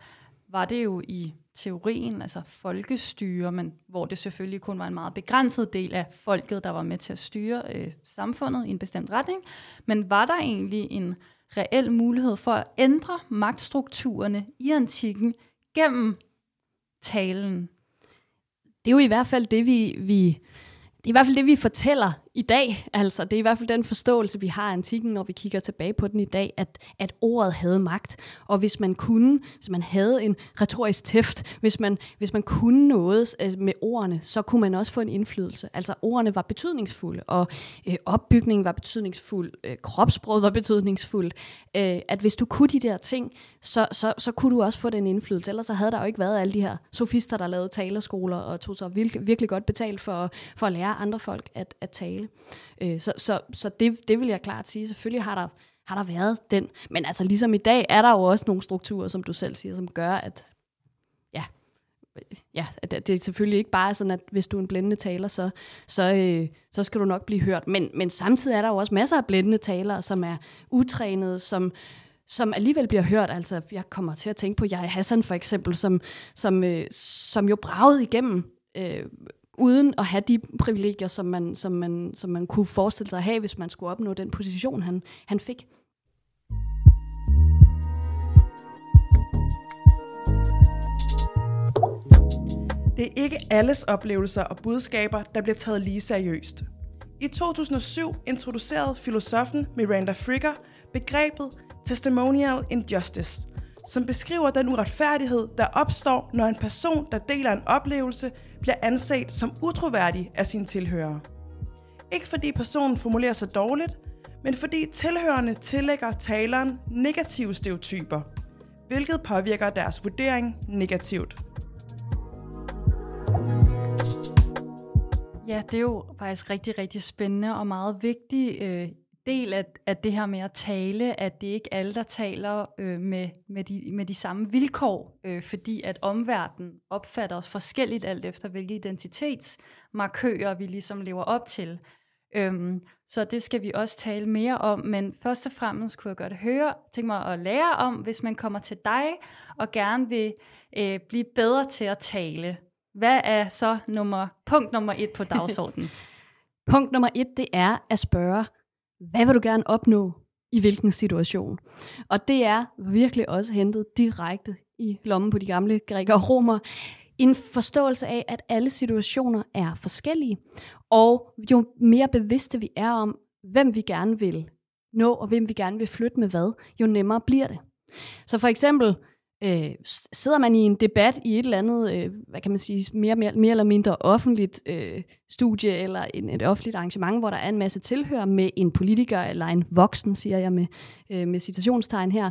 var det jo i teorien, altså folkestyre, men hvor det selvfølgelig kun var en meget begrænset del af folket, der var med til at styre øh, samfundet i en bestemt retning. Men var der egentlig en reel mulighed for at ændre magtstrukturerne i antikken gennem talen? Det er jo i hvert fald det, vi, vi, det er i hvert fald det, vi fortæller i dag. Altså, det er i hvert fald den forståelse, vi har af antikken, når vi kigger tilbage på den i dag, at, at ordet havde magt. Og hvis man kunne, hvis man havde en retorisk tæft, hvis man, hvis man kunne noget øh, med ordene, så kunne man også få en indflydelse. Altså, ordene var betydningsfulde, og øh, opbygningen var betydningsfuld, øh, kropsbrød var betydningsfuldt. Øh, at hvis du kunne de der ting, så, så, så kunne du også få den indflydelse. Ellers så havde der jo ikke været alle de her sofister, der lavede talerskoler og tog sig virkelig, virkelig godt betalt for, for at lære andre folk at, at tale tale. Øh, så så, så det, det vil jeg klart sige. Selvfølgelig har der, har der været den. Men altså ligesom i dag er der jo også nogle strukturer, som du selv siger, som gør, at ja, ja, det, det er selvfølgelig ikke bare sådan, at hvis du er en blændende taler, så, så, øh, så skal du nok blive hørt. Men, men samtidig er der jo også masser af blændende talere, som er utrænede, som, som alligevel bliver hørt. Altså, jeg kommer til at tænke på Jai Hassan for eksempel, som, som, øh, som jo bragede igennem øh, uden at have de privilegier, som man, som man, som man kunne forestille sig at have, hvis man skulle opnå den position, han, han fik. Det er ikke alles oplevelser og budskaber, der bliver taget lige seriøst. I 2007 introducerede filosofen Miranda Fricker begrebet testimonial injustice, som beskriver den uretfærdighed, der opstår, når en person, der deler en oplevelse, bliver anset som utroværdig af sine tilhørere. Ikke fordi personen formulerer sig dårligt, men fordi tilhørende tillægger taleren negative stereotyper, hvilket påvirker deres vurdering negativt. Ja, det er jo faktisk rigtig, rigtig spændende og meget vigtigt øh, del af, af det her med at tale, at det ikke alle, der taler øh, med, med, de, med de samme vilkår, øh, fordi at omverdenen opfatter os forskelligt alt efter, hvilke identitetsmarkører vi ligesom lever op til. Øhm, så det skal vi også tale mere om, men først og fremmest kunne jeg godt høre, tænke mig at lære om, hvis man kommer til dig og gerne vil øh, blive bedre til at tale. Hvad er så nummer, punkt nummer et på dagsordenen? punkt nummer et, det er at spørge, hvad vil du gerne opnå i hvilken situation? Og det er virkelig også hentet direkte i lommen på de gamle grækere og romer. En forståelse af, at alle situationer er forskellige, og jo mere bevidste vi er om, hvem vi gerne vil nå, og hvem vi gerne vil flytte med hvad, jo nemmere bliver det. Så for eksempel, øh, sidder man i en debat i et eller andet, øh, hvad kan man sige, mere, mere, mere eller mindre offentligt øh, studie eller en, et offentligt arrangement, hvor der er en masse tilhør med en politiker eller en voksen, siger jeg med, øh, med citationstegn her,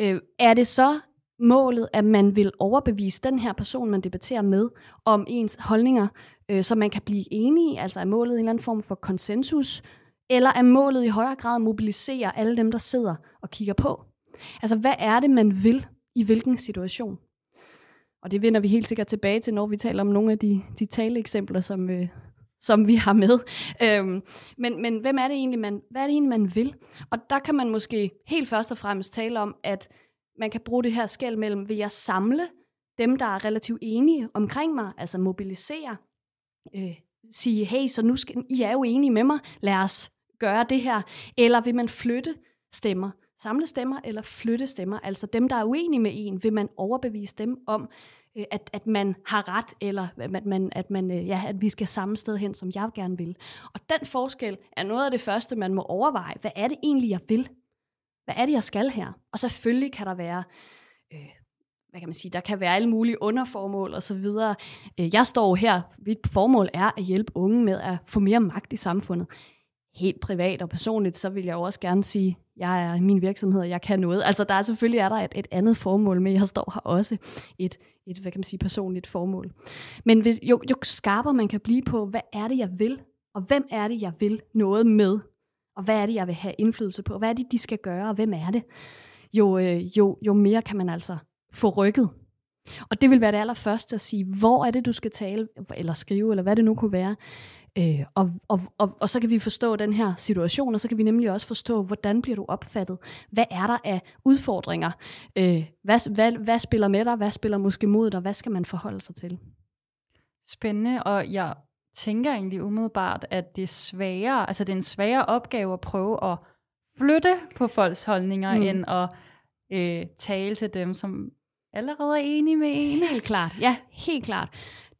øh, er det så målet, at man vil overbevise den her person, man debatterer med, om ens holdninger, øh, så man kan blive enige, altså er målet en eller anden form for konsensus, eller er målet i højere grad at mobilisere alle dem, der sidder og kigger på? Altså, hvad er det, man vil i hvilken situation. Og det vender vi helt sikkert tilbage til, når vi taler om nogle af de, de taleeksempler, som, øh, som vi har med. Øhm, men, men hvem er det egentlig, man, hvad er det egentlig, man vil? Og der kan man måske helt først og fremmest tale om, at man kan bruge det her skæld mellem, vil jeg samle dem, der er relativt enige omkring mig, altså mobilisere, øh, sige, hey, så nu skal, I er jo enige med mig, lad os gøre det her, eller vil man flytte stemmer? Samle stemmer eller flytte stemmer. Altså dem, der er uenige med en, vil man overbevise dem om, øh, at, at man har ret, eller at, man, at, man, øh, ja, at vi skal samme sted hen, som jeg gerne vil. Og den forskel er noget af det første, man må overveje. Hvad er det egentlig, jeg vil? Hvad er det, jeg skal her? Og selvfølgelig kan der være... Øh, hvad kan man sige, der kan være alle mulige underformål og så videre. Øh, jeg står her, mit formål er at hjælpe unge med at få mere magt i samfundet. Helt privat og personligt, så vil jeg jo også gerne sige, jeg er min virksomhed, og jeg kan noget. Altså der er selvfølgelig er der et, et andet formål med, jeg står her også et, et hvad kan man sige, personligt formål. Men hvis, jo, jo skarpere man kan blive på, hvad er det, jeg vil, og hvem er det, jeg vil noget med, og hvad er det, jeg vil have indflydelse på, og hvad er det, de skal gøre, og hvem er det, jo, øh, jo, jo mere kan man altså få rykket. Og det vil være det allerførste at sige, hvor er det, du skal tale, eller skrive, eller hvad det nu kunne være. Øh, og, og, og, og så kan vi forstå den her situation, og så kan vi nemlig også forstå, hvordan bliver du opfattet? Hvad er der af udfordringer? Øh, hvad, hvad, hvad spiller med dig? Hvad spiller måske mod dig? Hvad skal man forholde sig til? Spændende, og jeg tænker egentlig umiddelbart, at det er sværere, altså det er en sværere opgave at prøve at flytte på folks holdninger, mm. end at øh, tale til dem, som allerede er enige med en. Helt klart, ja, helt klart.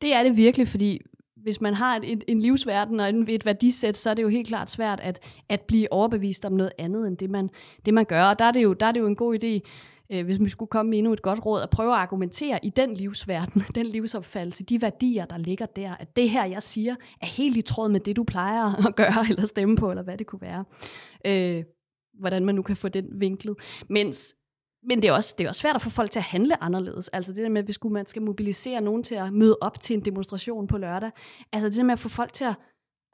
Det er det virkelig, fordi hvis man har et, en livsverden og et værdisæt, så er det jo helt klart svært at, at blive overbevist om noget andet end det, man, det, man gør. Og der er det jo, der er det jo en god idé, øh, hvis vi skulle komme med endnu et godt råd, at prøve at argumentere i den livsverden, den livsopfattelse, de værdier, der ligger der, at det her, jeg siger, er helt i tråd med det, du plejer at gøre eller stemme på, eller hvad det kunne være. Øh, hvordan man nu kan få den vinklet. Mens men det er, også, det er også svært at få folk til at handle anderledes. Altså det der med, hvis man skal mobilisere nogen til at møde op til en demonstration på lørdag. Altså det der med at få folk til at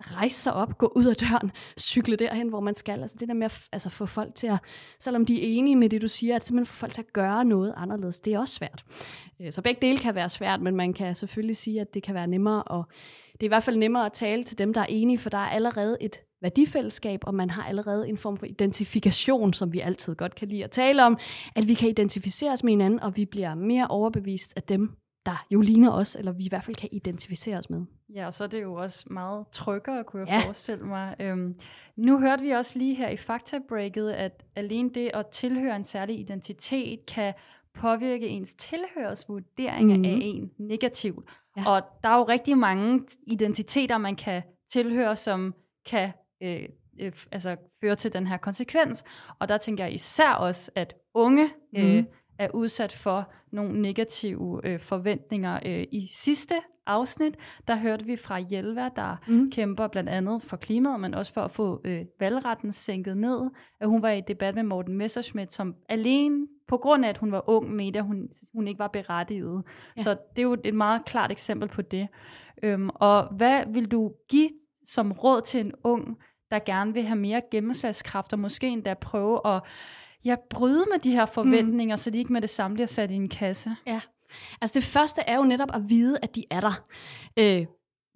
rejse sig op, gå ud af døren, cykle derhen, hvor man skal. Altså det der med at altså, få folk til at, selvom de er enige med det, du siger, at simpelthen få folk til at gøre noget anderledes, det er også svært. Øh, så begge dele kan være svært, men man kan selvfølgelig sige, at det kan være nemmere, at det er i hvert fald nemmere at tale til dem, der er enige, for der er allerede et værdifællesskab, og man har allerede en form for identifikation, som vi altid godt kan lide at tale om, at vi kan identificere os med hinanden, og vi bliver mere overbevist af dem, der jo ligner os, eller vi i hvert fald kan identificere os med. Ja, og så er det jo også meget tryggere, kunne jeg ja. forestille mig. Øhm, nu hørte vi også lige her i faktabreaket, at alene det at tilhøre en særlig identitet kan påvirke ens tilhørsvurderinger mm-hmm. af en negativt. Ja. Og der er jo rigtig mange identiteter, man kan tilhøre, som kan øh, øh, altså føre til den her konsekvens. Og der tænker jeg især også, at unge øh, mm. Er udsat for nogle negative øh, forventninger. Øh, I sidste afsnit, der hørte vi fra Hjelva, der mm. kæmper blandt andet for klimaet, men også for at få øh, valgretten sænket ned. At hun var i debat med Morten Messerschmidt, som alene på grund af, at hun var ung, mente at hun, hun ikke var berettiget. Ja. Så det er jo et meget klart eksempel på det. Øhm, og hvad vil du give som råd til en ung, der gerne vil have mere gennemslagskraft, og måske endda prøve at ja, bryde med de her forventninger, mm. så de ikke med det samme bliver sat i en kasse? Ja, altså det første er jo netop at vide, at de er der. Øh,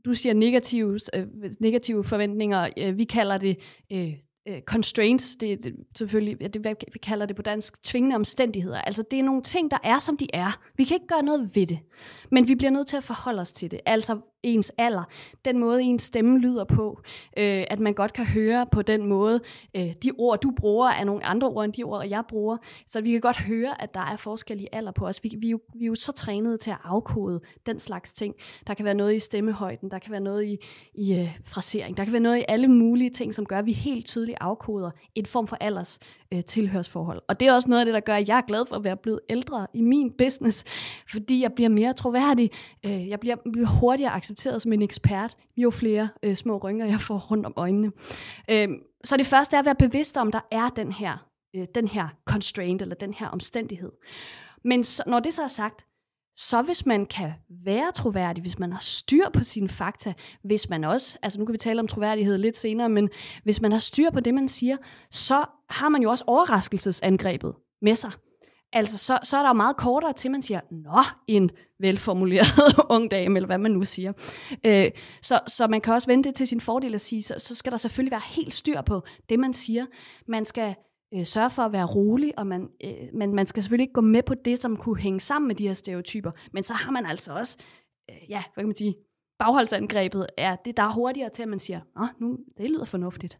du siger negative, øh, negative forventninger, øh, vi kalder det øh, øh, constraints, det, det selvfølgelig, det, vi kalder det på dansk, tvingende omstændigheder. Altså det er nogle ting, der er, som de er. Vi kan ikke gøre noget ved det, men vi bliver nødt til at forholde os til det. Altså ens alder, den måde ens stemme lyder på, øh, at man godt kan høre på den måde, øh, de ord du bruger er nogle andre ord end de ord jeg bruger, så vi kan godt høre, at der er forskel i alder på os. Vi, vi, er, jo, vi er jo så trænet til at afkode den slags ting. Der kan være noget i stemmehøjden, der kan være noget i, i øh, frasering, der kan være noget i alle mulige ting, som gør, at vi helt tydeligt afkoder en form for alders øh, tilhørsforhold. Og det er også noget af det, der gør, at jeg er glad for at være blevet ældre i min business, fordi jeg bliver mere troværdig. Øh, jeg bliver, bliver hurtigere accepteret som en ekspert, jo flere øh, små rynker, jeg får rundt om øjnene. Øh, så det første er at være bevidst om, der er den her, øh, den her constraint, eller den her omstændighed. Men så, når det så er sagt, så hvis man kan være troværdig, hvis man har styr på sine fakta, hvis man også, altså nu kan vi tale om troværdighed lidt senere, men hvis man har styr på det, man siger, så har man jo også overraskelsesangrebet med sig. Altså, så, så er der jo meget kortere til, man siger, nå, en velformuleret ung dame, eller hvad man nu siger. Øh, så, så man kan også vende det til sin fordel at sige, så, så skal der selvfølgelig være helt styr på det, man siger. Man skal øh, sørge for at være rolig, og man, øh, men man skal selvfølgelig ikke gå med på det, som kunne hænge sammen med de her stereotyper. Men så har man altså også, øh, ja, hvad kan man sige, bagholdsangrebet er det, der er hurtigere til, at man siger, Nå, nu, det lyder fornuftigt.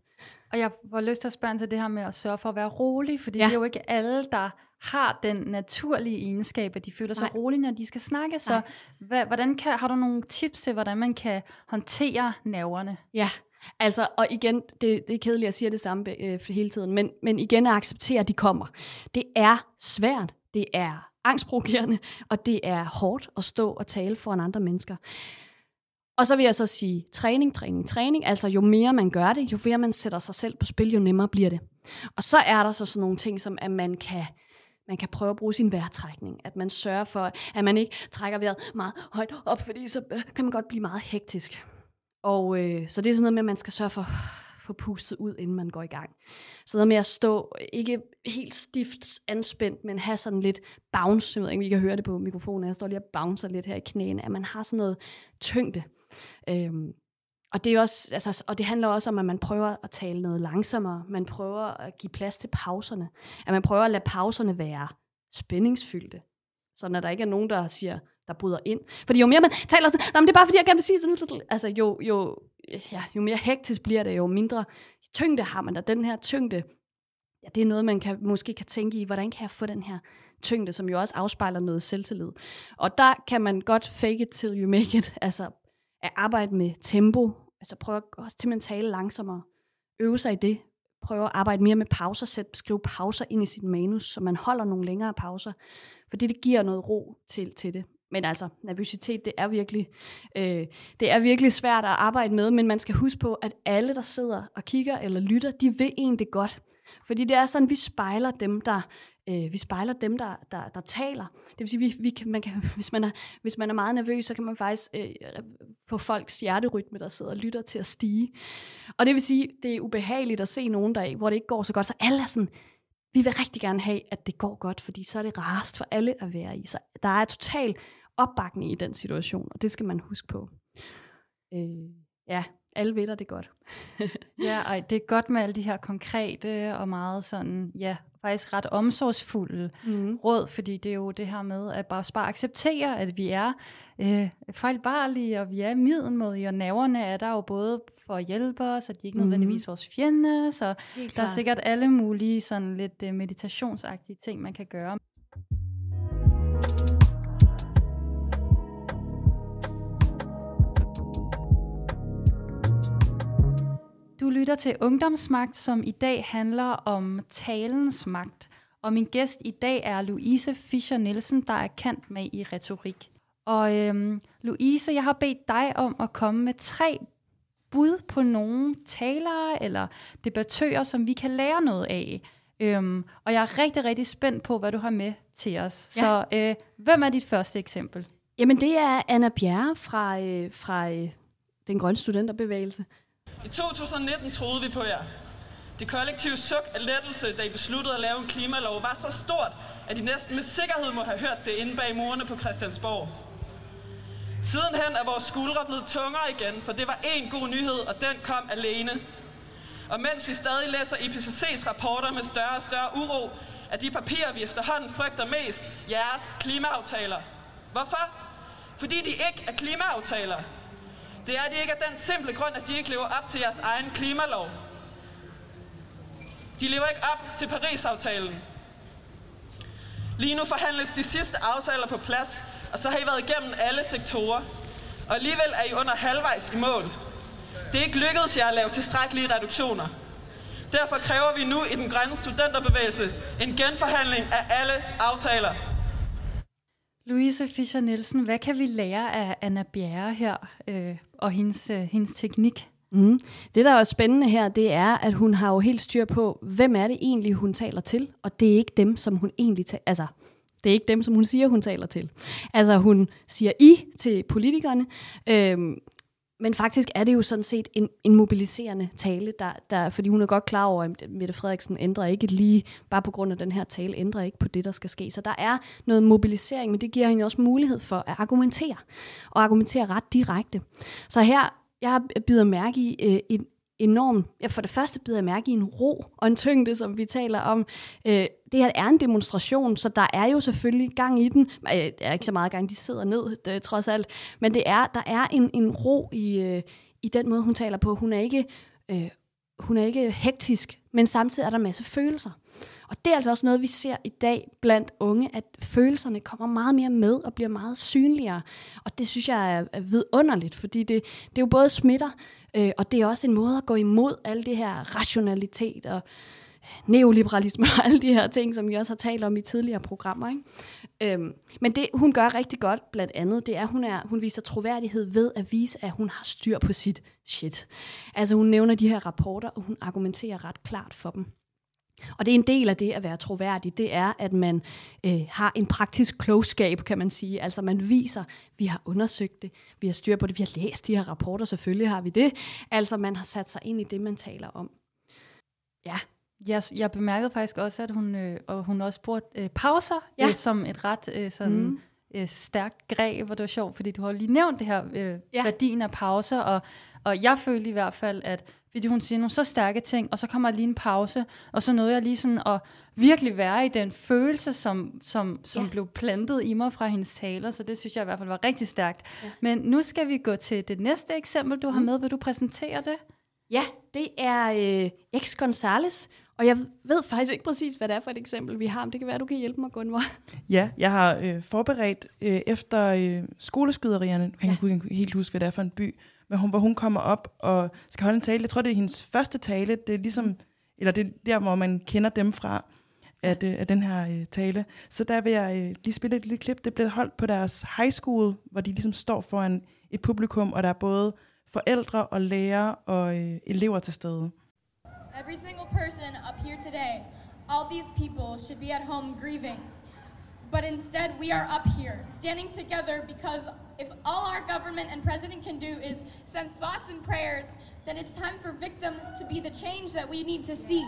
Og jeg får lyst til at spørge til det her med at sørge for at være rolig, fordi ja. det er jo ikke alle, der har den naturlige egenskab, at de føler sig Nej. rolige, når de skal snakke. Så hvad, hvordan kan, har du nogle tips til, hvordan man kan håndtere nerverne? Ja, Altså, og igen, det, det er kedeligt at sige det samme øh, hele tiden, men, men igen at acceptere, at de kommer. Det er svært, det er angstprovokerende, og det er hårdt at stå og tale foran andre mennesker. Og så vil jeg så sige træning, træning, træning. Altså jo mere man gør det, jo mere man sætter sig selv på spil, jo nemmere bliver det. Og så er der så sådan nogle ting, som at man kan, man kan prøve at bruge sin vejrtrækning. At man sørger for, at man ikke trækker vejret meget højt op, fordi så øh, kan man godt blive meget hektisk. Og øh, så det er sådan noget med, at man skal sørge for få pustet ud, inden man går i gang. Så noget med at stå, ikke helt stift anspændt, men have sådan lidt bounce, jeg ved ikke, vi kan høre det på mikrofonen, jeg står lige og bouncer lidt her i knæene, at man har sådan noget tyngde. Øhm, og det, er også, altså, og det handler også om, at man prøver at tale noget langsommere. Man prøver at give plads til pauserne. At man prøver at lade pauserne være spændingsfyldte. Så når der ikke er nogen, der siger, der bryder ind. Fordi jo mere man taler sådan, men det er bare fordi, jeg gerne vil sige sådan, altså jo, jo, ja, jo mere hektisk bliver det, jo mindre tyngde har man, og den her tyngde, ja, det er noget, man kan, måske kan tænke i, hvordan kan jeg få den her tyngde, som jo også afspejler noget selvtillid. Og der kan man godt fake it till you make it, altså at arbejde med tempo, altså prøve også til at tale langsommere, øve sig i det, prøve at arbejde mere med pauser, sæt, skrive pauser ind i sit manus, så man holder nogle længere pauser, fordi det giver noget ro til, til det. Men altså, nervøsitet, det er virkelig, øh, det er virkelig svært at arbejde med, men man skal huske på, at alle, der sidder og kigger eller lytter, de vil egentlig godt. Fordi det er sådan, vi spejler dem, der, øh, vi spejler dem, der, der, der taler. Det vil sige, vi, vi kan, man kan, hvis, man er, hvis man er meget nervøs, så kan man faktisk øh, få folks hjerterytme, der sidder og lytter til at stige. Og det vil sige, det er ubehageligt at se nogen der, hvor det ikke går så godt. Så alle er sådan, vi vil rigtig gerne have, at det går godt, fordi så er det rarest for alle at være i. Så der er total opbakning i den situation, og det skal man huske på. Øh, ja, alle ved det godt. ja, ej, det er godt med alle de her konkrete og meget sådan, ja, faktisk ret omsorgsfulde mm. råd, fordi det er jo det her med at bare, bare acceptere, at vi er øh, fejlbarlige, og vi er middelmodige, og nerverne er der jo både for at hjælpe os, at de ikke mm. nødvendigvis vores fjende, så Helt der klar. er sikkert alle mulige sådan lidt uh, meditationsagtige ting, man kan gøre. Lytter til Ungdomsmagt, som i dag handler om talens magt. Og min gæst i dag er Louise Fischer Nielsen, der er kendt med i retorik. Og øhm, Louise, jeg har bedt dig om at komme med tre bud på nogle talere eller debattører, som vi kan lære noget af. Øhm, og jeg er rigtig, rigtig spændt på, hvad du har med til os. Ja. Så øh, hvem er dit første eksempel? Jamen, det er Anna Bjerre fra, øh, fra øh, den grønne studenterbevægelse. I 2019 troede vi på jer. Det kollektive suk af lettelse, da I besluttede at lave en klimalov, var så stort, at I næsten med sikkerhed må have hørt det inde bag murene på Christiansborg. Sidenhen er vores skuldre blevet tungere igen, for det var en god nyhed, og den kom alene. Og mens vi stadig læser IPCC's rapporter med større og større uro, er de papirer, vi efterhånden frygter mest, jeres klimaaftaler. Hvorfor? Fordi de ikke er klimaaftaler. Det er de ikke af den simple grund, at de ikke lever op til jeres egen klimalov. De lever ikke op til Paris-aftalen. Lige nu forhandles de sidste aftaler på plads, og så har I været igennem alle sektorer. Og alligevel er I under halvvejs i mål. Det er ikke lykkedes jer at lave tilstrækkelige reduktioner. Derfor kræver vi nu i den grønne studenterbevægelse en genforhandling af alle aftaler. Louise Fischer Nielsen, hvad kan vi lære af Anna Bjerre her øh, og hendes, øh, hendes teknik? Mm. Det, der er spændende her, det er, at hun har jo helt styr på, hvem er det egentlig, hun taler til, og det er ikke dem, som hun egentlig taler, altså det er ikke dem, som hun siger, hun taler til. Altså hun siger I til politikerne, øhm, men faktisk er det jo sådan set en, en mobiliserende tale, der, der, fordi hun er godt klar over, at Mette Frederiksen ændrer ikke lige, bare på grund af den her tale, ændrer ikke på det, der skal ske. Så der er noget mobilisering, men det giver hende også mulighed for at argumentere, og argumentere ret direkte. Så her, jeg bider mærke i øh, en, enorm, ja, for det første bider jeg mærke i en ro og en tyngde, som vi taler om. Øh, det her er en demonstration, så der er jo selvfølgelig gang i den. Øh, der er ikke så meget gang, de sidder ned, det, trods alt. Men det er, der er en, en ro i, øh, i den måde, hun taler på. Hun er ikke, øh, hun er ikke hektisk, men samtidig er der masse følelser. Og det er altså også noget, vi ser i dag blandt unge, at følelserne kommer meget mere med og bliver meget synligere. Og det synes jeg er vidunderligt, fordi det, det er jo både smitter, øh, og det er også en måde at gå imod alle det her rationalitet og øh, neoliberalisme og alle de her ting, som vi også har talt om i tidligere programmer. Ikke? Øhm, men det, hun gør rigtig godt, blandt andet, det er, at hun, er, hun viser troværdighed ved at vise, at hun har styr på sit shit. Altså hun nævner de her rapporter, og hun argumenterer ret klart for dem. Og det er en del af det at være troværdig, det er, at man øh, har en praktisk klogskab, kan man sige. Altså man viser, vi har undersøgt det, vi har styr på det, vi har læst de her rapporter, selvfølgelig har vi det. Altså man har sat sig ind i det, man taler om. Ja, jeg, jeg bemærkede faktisk også, at hun, øh, og hun også brugte øh, pauser ja. øh, som et ret øh, sådan, mm. øh, stærkt greb, og det var sjovt, fordi du har lige nævnt det her øh, ja. værdien af pauser, og, og jeg følte i hvert fald, at fordi hun siger nogle så stærke ting, og så kommer lige en pause, og så nåede jeg lige sådan at virkelig være i den følelse, som, som, som ja. blev plantet i mig fra hendes taler, så det synes jeg i hvert fald var rigtig stærkt. Ja. Men nu skal vi gå til det næste eksempel, du har mm. med. Vil du præsentere det? Ja, det er øh, Ex Gonzales, og jeg ved faktisk ikke præcis, hvad det er for et eksempel, vi har, men det kan være, du kan hjælpe mig, Gunvor. Ja, jeg har øh, forberedt øh, efter øh, skoleskyderierne, kan ja. jeg ikke helt huske, hvad det er for en by, men hun, hvor hun kommer op og skal holde en tale. Jeg tror, det er hendes første tale. Det er ligesom, eller det er der, hvor man kender dem fra af, det, øh, af den her øh, tale. Så der vil jeg øh, lige spille et lille klip. Det blev holdt på deres high school, hvor de ligesom står foran et publikum, og der er både forældre og lærere og øh, elever til stede. Every single person up here today, all these people should be at home grieving. But instead, we are up here, standing together because if all our government and president can do is send thoughts and prayers, then it's time for victims to be the change that we need to see.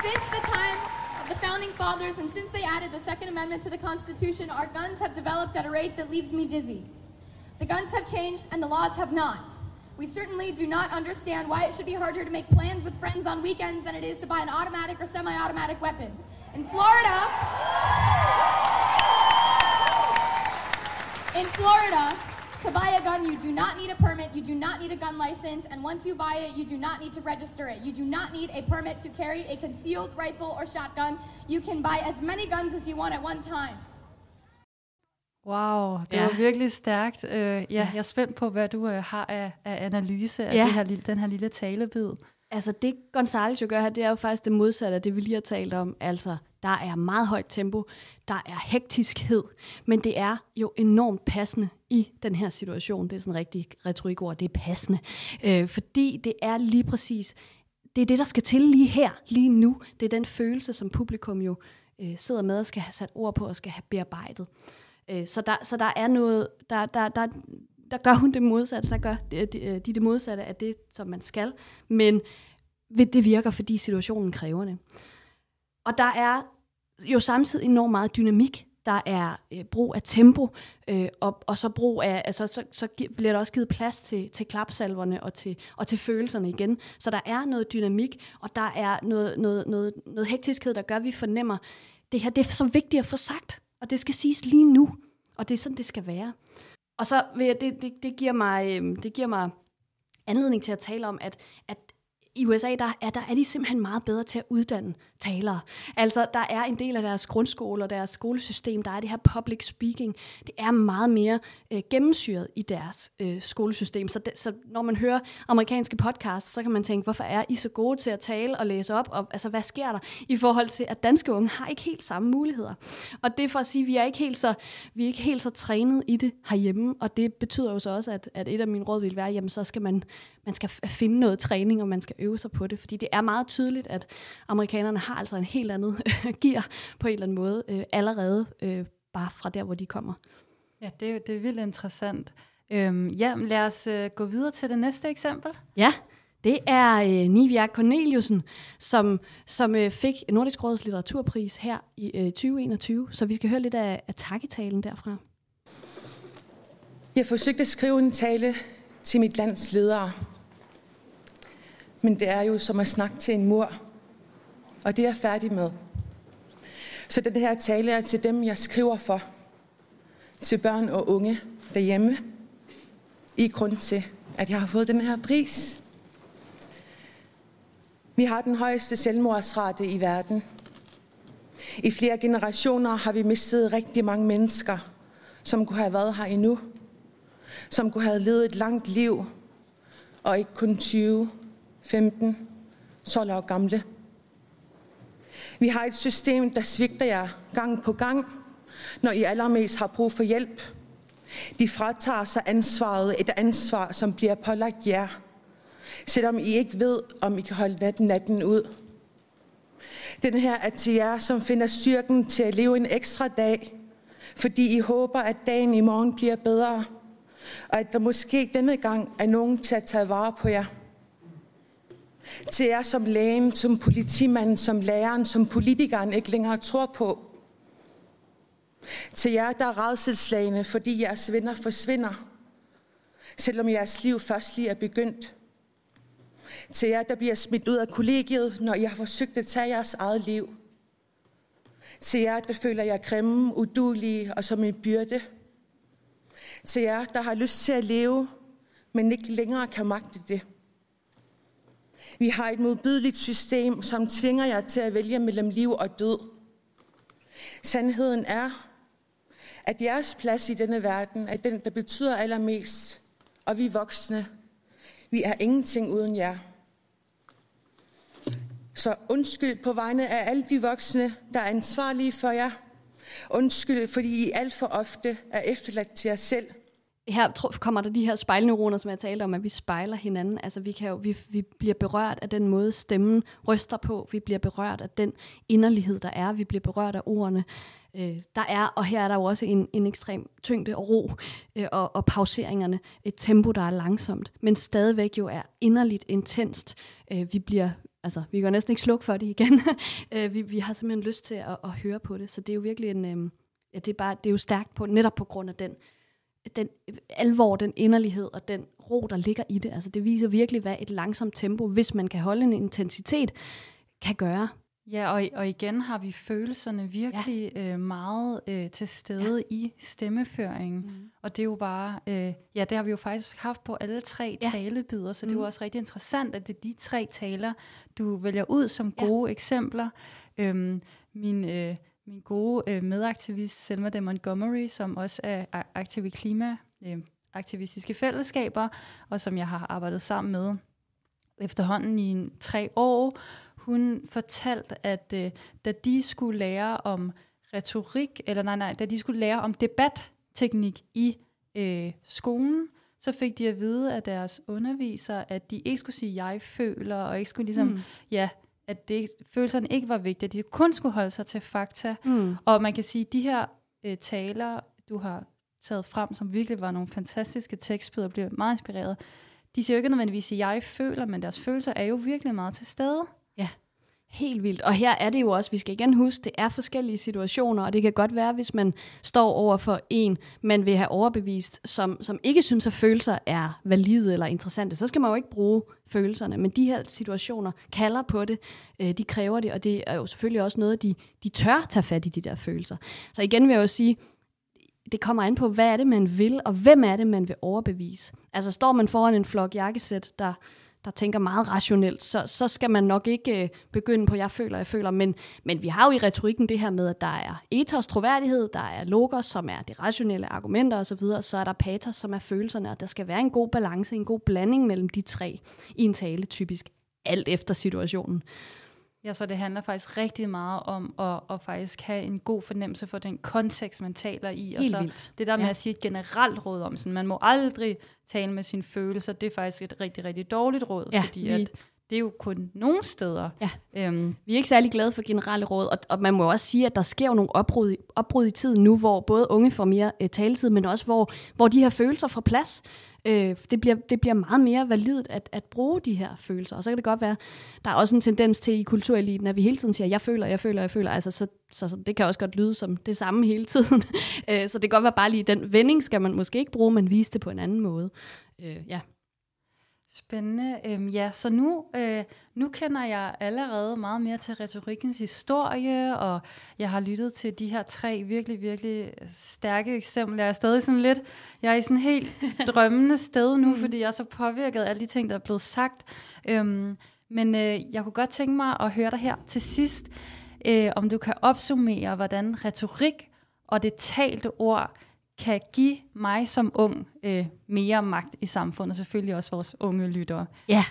Since the time of the founding fathers, and since they added the Second Amendment to the Constitution, our guns have developed at a rate that leaves me dizzy. The guns have changed, and the laws have not. We certainly do not understand why it should be harder to make plans with friends on weekends than it is to buy an automatic or semi-automatic weapon. In Florida, in Florida, to buy a gun, you do not need a permit, you do not need a gun license, and once you buy it, you do not need to register it. You do not need a permit to carry a concealed rifle or shotgun. You can buy as many guns as you want at one time. Wow, det ja. var virkelig stærkt. Uh, ja, ja, jeg er spændt på, hvad du uh, har af, af analyse af ja. det her, den her lille talebid. Altså det Gonzales jo gør her, det er jo faktisk det modsatte af det, vi lige har talt om. Altså, der er meget højt tempo, der er hektiskhed, men det er jo enormt passende i den her situation. Det er sådan en rigtig retorikord, det er passende. Øh, fordi det er lige præcis, det er det, der skal til lige her, lige nu. Det er den følelse, som publikum jo øh, sidder med og skal have sat ord på og skal have bearbejdet. Øh, så, der, så der er noget, der, der, der, der gør hun det modsatte, der gør de, de, de det modsatte af det, som man skal, men det virker, fordi situationen kræver det. Og der er jo samtidig enormt meget dynamik. Der er øh, brug af tempo, øh, og, og så brug af, altså, så, så bliver der også givet plads til, til klapsalverne og til, og til følelserne igen. Så der er noget dynamik, og der er noget, noget, noget, noget hektiskhed, der gør, at vi fornemmer, det her det er så vigtigt at få sagt, og det skal siges lige nu, og det er sådan, det skal være. Og så vil jeg, det, det, det, giver mig, øhm, det giver mig anledning til at tale om, at, at i USA, der er, der er de simpelthen meget bedre til at uddanne talere. Altså, der er en del af deres grundskole og deres skolesystem, der er det her public speaking. Det er meget mere øh, gennemsyret i deres øh, skolesystem. Så, det, så når man hører amerikanske podcasts, så kan man tænke, hvorfor er I så gode til at tale og læse op? Og, altså, hvad sker der i forhold til, at danske unge har ikke helt samme muligheder? Og det er for at sige, at vi er ikke helt så, vi er ikke helt så trænet i det herhjemme, og det betyder jo så også, at, at et af mine råd vil være, jamen så skal man, man skal finde noget træning, og man skal øve sig på det. Fordi det er meget tydeligt, at amerikanerne har altså en helt andet gear på en eller anden måde, øh, allerede øh, bare fra der, hvor de kommer. Ja, det, det er vildt interessant. Øhm, ja, lad os øh, gå videre til det næste eksempel. Ja, det er øh, Nivia Corneliusen, som, som øh, fik Nordisk Råds litteraturpris her i øh, 2021. Så vi skal høre lidt af, af takketalen derfra. Jeg forsøgte at skrive en tale til mit lands ledere men det er jo som at snakke til en mur. Og det er jeg færdig med. Så den her tale er til dem, jeg skriver for. Til børn og unge derhjemme. I grund til, at jeg har fået den her pris. Vi har den højeste selvmordsrate i verden. I flere generationer har vi mistet rigtig mange mennesker, som kunne have været her endnu. Som kunne have levet et langt liv, og ikke kun 20 15, 12 år gamle. Vi har et system, der svigter jer gang på gang, når I allermest har brug for hjælp. De fratager sig ansvaret, et ansvar, som bliver pålagt jer, selvom I ikke ved, om I kan holde natten, natten ud. Den her er til jer, som finder styrken til at leve en ekstra dag, fordi I håber, at dagen i morgen bliver bedre. og at der måske denne gang er nogen til at tage vare på jer. Til jer som lægen, som politimanden, som læreren, som politikeren ikke længere tror på. Til jer, der er redselslagende, fordi jeres venner forsvinder, selvom jeres liv først lige er begyndt. Til jer, der bliver smidt ud af kollegiet, når I har forsøgt at tage jeres eget liv. Til jer, der føler jer grimme, udulige og som en byrde. Til jer, der har lyst til at leve, men ikke længere kan magte det. Vi har et modbydeligt system, som tvinger jer til at vælge mellem liv og død. Sandheden er, at jeres plads i denne verden er den, der betyder allermest, og vi voksne, vi er ingenting uden jer. Så undskyld på vegne af alle de voksne, der er ansvarlige for jer. Undskyld, fordi I alt for ofte er efterladt til jer selv. Her kommer der de her spejlneuroner, som jeg talte om, at vi spejler hinanden. Altså vi, kan jo, vi, vi bliver berørt af den måde, stemmen ryster på. Vi bliver berørt af den inderlighed, der er. Vi bliver berørt af ordene øh, der er, og her er der jo også en, en ekstrem tyngde og ro, øh, og, og pauseringerne, et tempo, der er langsomt, men stadigvæk jo er inderligt intenst. Øh, vi bliver, altså, vi kan næsten ikke slukke for det igen. øh, vi, vi har simpelthen lyst til at, at høre på det, så det er jo virkelig en, øh, ja, det er, bare, det er jo stærkt på, netop på grund af den, den alvor, den inderlighed og den ro, der ligger i det. Altså det viser virkelig, hvad et langsomt tempo, hvis man kan holde en intensitet, kan gøre. Ja, og, og igen har vi følelserne virkelig ja. øh, meget øh, til stede ja. i stemmeføringen. Mm. Og det er jo bare, øh, ja, det har vi jo faktisk haft på alle tre ja. talebyder, så mm. det er jo mm. også rigtig interessant, at det er de tre taler, du vælger ud som gode ja. eksempler. Øhm, min, øh, min gode øh, medaktivist Selma de Montgomery, som også er aktiv i klima, øh, aktivistiske fællesskaber, og som jeg har arbejdet sammen med efterhånden i en, tre år, hun fortalte, at øh, da de skulle lære om retorik, eller nej, nej, da de skulle lære om debatteknik i øh, skolen, så fik de at vide af deres undervisere, at de ikke skulle sige, jeg føler, og ikke skulle ligesom, mm. ja, at det, følelserne ikke var vigtige, at de kun skulle holde sig til fakta. Mm. Og man kan sige, at de her øh, taler, du har taget frem, som virkelig var nogle fantastiske tekstbøder, blev meget inspireret, de siger jo ikke nødvendigvis, at jeg føler, men deres følelser er jo virkelig meget til stede. Ja, helt vildt. Og her er det jo også, vi skal igen huske, det er forskellige situationer, og det kan godt være, hvis man står over for en, man vil have overbevist, som, som ikke synes, at følelser er valide eller interessante, så skal man jo ikke bruge følelserne. Men de her situationer kalder på det, øh, de kræver det, og det er jo selvfølgelig også noget, de, de tør tage fat i, de der følelser. Så igen vil jeg jo sige, det kommer an på, hvad er det, man vil, og hvem er det, man vil overbevise. Altså står man foran en flok jakkesæt, der der tænker meget rationelt, så, så skal man nok ikke øh, begynde på, jeg føler, jeg føler. Men, men vi har jo i retorikken det her med, at der er ethos, troværdighed, der er logos, som er de rationelle argumenter osv., så, så er der patos, som er følelserne, og der skal være en god balance, en god blanding mellem de tre i en tale, typisk alt efter situationen. Ja, så det handler faktisk rigtig meget om at, at faktisk have en god fornemmelse for den kontekst, man taler i. Helt og så vildt. det der med ja. at sige et generelt råd om, sådan, man må aldrig tale med sine følelser, det er faktisk et rigtig, rigtig dårligt råd, ja, fordi at det er jo kun nogle steder. Ja. Øhm. Vi er ikke særlig glade for generelle råd, og, og man må også sige, at der sker jo nogle opbrud, opbrud i tiden nu, hvor både unge får mere øh, taletid, men også hvor, hvor de her følelser får plads. Øh, det, bliver, det bliver meget mere validt at, at bruge de her følelser. Og så kan det godt være, der er også en tendens til i kultureliten, at vi hele tiden siger, jeg føler, jeg føler, jeg føler. Altså, så, så, så det kan også godt lyde som det samme hele tiden. øh, så det kan godt være bare lige den vending, skal man måske ikke bruge, men vise det på en anden måde. Øh, ja. Spændende. Øhm, ja, så nu, øh, nu kender jeg allerede meget mere til retorikkens historie, og jeg har lyttet til de her tre virkelig, virkelig stærke eksempler. Jeg er stadig sådan lidt, jeg er i sådan helt drømmende sted nu, mm. fordi jeg er så påvirket af alle de ting, der er blevet sagt. Øhm, men øh, jeg kunne godt tænke mig at høre dig her til sidst, øh, om du kan opsummere, hvordan retorik og det talte ord kan give mig som ung øh, mere magt i samfundet, og selvfølgelig også vores unge lyttere. Ja,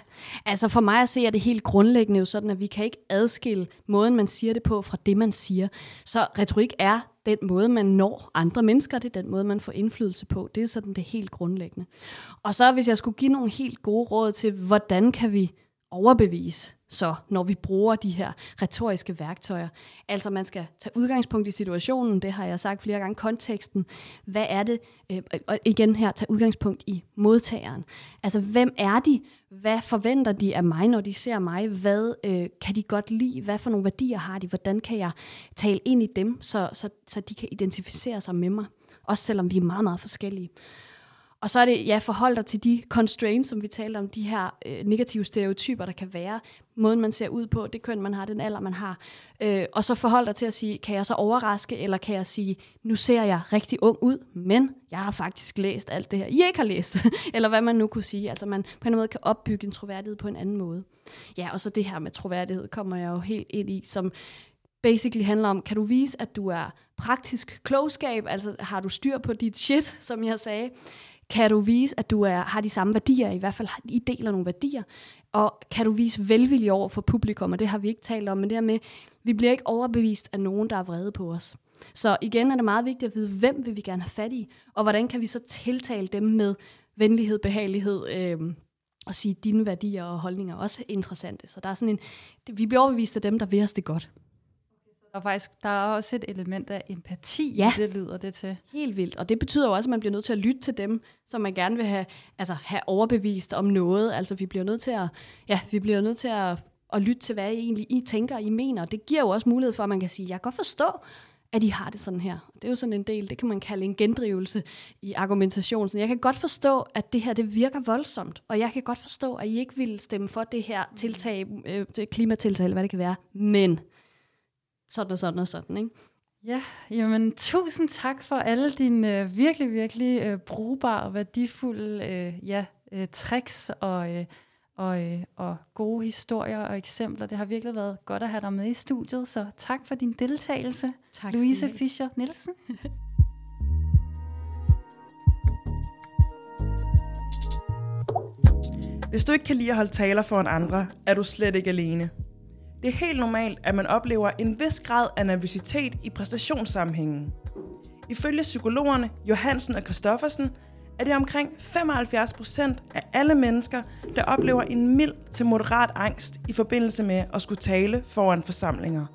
altså for mig at se er det helt grundlæggende jo sådan, at vi kan ikke adskille måden, man siger det på, fra det, man siger. Så retorik er den måde, man når andre mennesker, det er den måde, man får indflydelse på. Det er sådan det helt grundlæggende. Og så hvis jeg skulle give nogle helt gode råd til, hvordan kan vi overbevise så, når vi bruger de her retoriske værktøjer. Altså man skal tage udgangspunkt i situationen, det har jeg sagt flere gange, konteksten. Hvad er det? Øh, og igen her, tage udgangspunkt i modtageren. Altså hvem er de? Hvad forventer de af mig, når de ser mig? Hvad øh, kan de godt lide? Hvad for nogle værdier har de? Hvordan kan jeg tale ind i dem, så, så, så de kan identificere sig med mig? Også selvom vi er meget, meget forskellige. Og så er det, ja, forhold dig til de constraints, som vi talte om, de her øh, negative stereotyper, der kan være, måden man ser ud på, det køn, man har, den alder, man har. Øh, og så forhold dig til at sige, kan jeg så overraske, eller kan jeg sige, nu ser jeg rigtig ung ud, men jeg har faktisk læst alt det her, I ikke har læst, eller hvad man nu kunne sige. Altså man på en måde kan opbygge en troværdighed på en anden måde. Ja, og så det her med troværdighed kommer jeg jo helt ind i, som basically handler om, kan du vise, at du er praktisk klogskab, altså har du styr på dit shit, som jeg sagde, kan du vise, at du er, har de samme værdier, i hvert fald I deler nogle værdier, og kan du vise velvilje over for publikum, og det har vi ikke talt om, men det med, vi bliver ikke overbevist af nogen, der er vrede på os. Så igen er det meget vigtigt at vide, hvem vil vi gerne have fat i, og hvordan kan vi så tiltale dem med venlighed, behagelighed, øh, og sige, at dine værdier og holdninger er også interessante. Så der er sådan en, vi bliver overbevist af dem, der vil os det godt. Og faktisk, der er også et element af empati, ja. det lyder det til. Helt vildt. Og det betyder jo også, at man bliver nødt til at lytte til dem, som man gerne vil have, altså, have overbevist om noget. Altså vi bliver nødt til at, ja, vi bliver nødt til at, at lytte til, hvad I egentlig I tænker, I mener. Det giver jo også mulighed for, at man kan sige, jeg kan godt forstå, at I har det sådan her. Det er jo sådan en del, det kan man kalde en gendrivelse i argumentation. Så jeg kan godt forstå, at det her det virker voldsomt, og jeg kan godt forstå, at I ikke vil stemme for det her tiltag, øh, klimatiltag, eller hvad det kan være, men sådan og sådan og sådan, ikke? Ja, jamen tusind tak for alle dine øh, virkelig, virkelig øh, brugbare og værdifulde øh, ja, øh, tricks og, øh, og, øh, og gode historier og eksempler. Det har virkelig været godt at have dig med i studiet, så tak for din deltagelse, tak, Louise Fischer Nielsen. Hvis du ikke kan lide at holde taler foran andre, er du slet ikke alene. Det er helt normalt, at man oplever en vis grad af nervøsitet i præstationssammenhængen. Ifølge psykologerne Johansen og Christoffersen er det omkring 75% af alle mennesker, der oplever en mild til moderat angst i forbindelse med at skulle tale foran forsamlinger.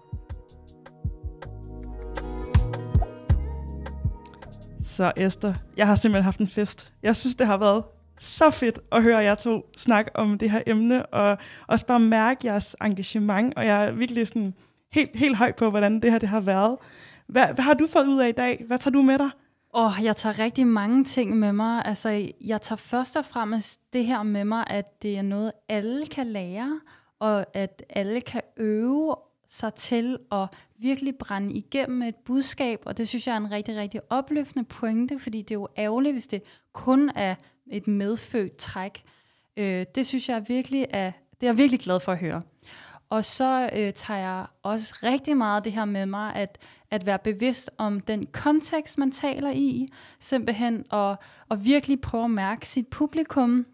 Så Esther, jeg har simpelthen haft en fest. Jeg synes, det har været så fedt at høre jer to snakke om det her emne, og også bare mærke jeres engagement, og jeg er virkelig sådan helt, helt høj på, hvordan det her det har været. Hvad, hvad har du fået ud af i dag? Hvad tager du med dig? Åh, oh, jeg tager rigtig mange ting med mig. Altså, jeg tager først og fremmest det her med mig, at det er noget, alle kan lære, og at alle kan øve sig til at virkelig brænde igennem et budskab, og det synes jeg er en rigtig, rigtig opløftende pointe, fordi det er jo ærgerligt, hvis det kun er et medfødt træk. Øh, det synes jeg virkelig er, det er jeg virkelig glad for at høre. Og så øh, tager jeg også rigtig meget det her med mig, at, at være bevidst om den kontekst, man taler i. Simpelthen og, og virkelig prøve at mærke sit publikum.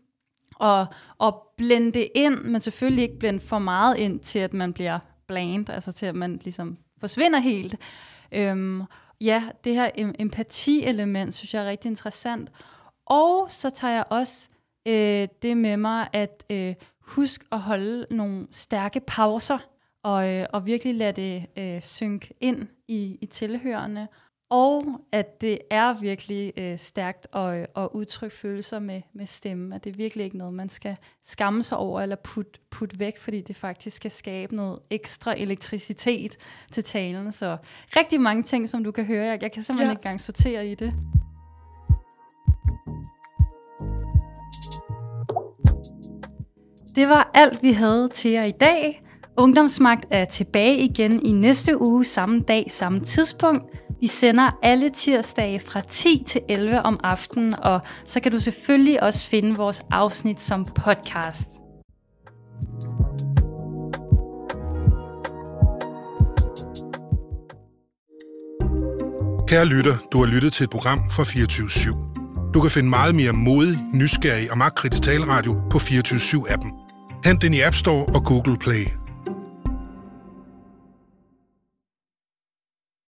Og, og blende det ind, men selvfølgelig ikke blende for meget ind til, at man bliver bland, altså til at man ligesom forsvinder helt. Øhm, ja, det her empati-element, synes jeg er rigtig interessant. Og så tager jeg også øh, det med mig, at øh, husk at holde nogle stærke pauser, og, øh, og virkelig lade det øh, synke ind i, i tilhørende. Og at det er virkelig øh, stærkt at, at udtrykke følelser med, med stemme. At det er virkelig ikke noget, man skal skamme sig over eller putte put væk, fordi det faktisk skal skabe noget ekstra elektricitet til talen. Så rigtig mange ting, som du kan høre. Jeg, jeg kan simpelthen ja. ikke engang sortere i det. Det var alt, vi havde til jer i dag. Ungdomsmagt er tilbage igen i næste uge, samme dag, samme tidspunkt. Vi sender alle tirsdage fra 10 til 11 om aftenen, og så kan du selvfølgelig også finde vores afsnit som podcast. Kære lytter, du har lyttet til et program fra 24 /7. Du kan finde meget mere modig, nysgerrig og magtkritisk taleradio på 24 7 appen Hent den i App Store og Google Play.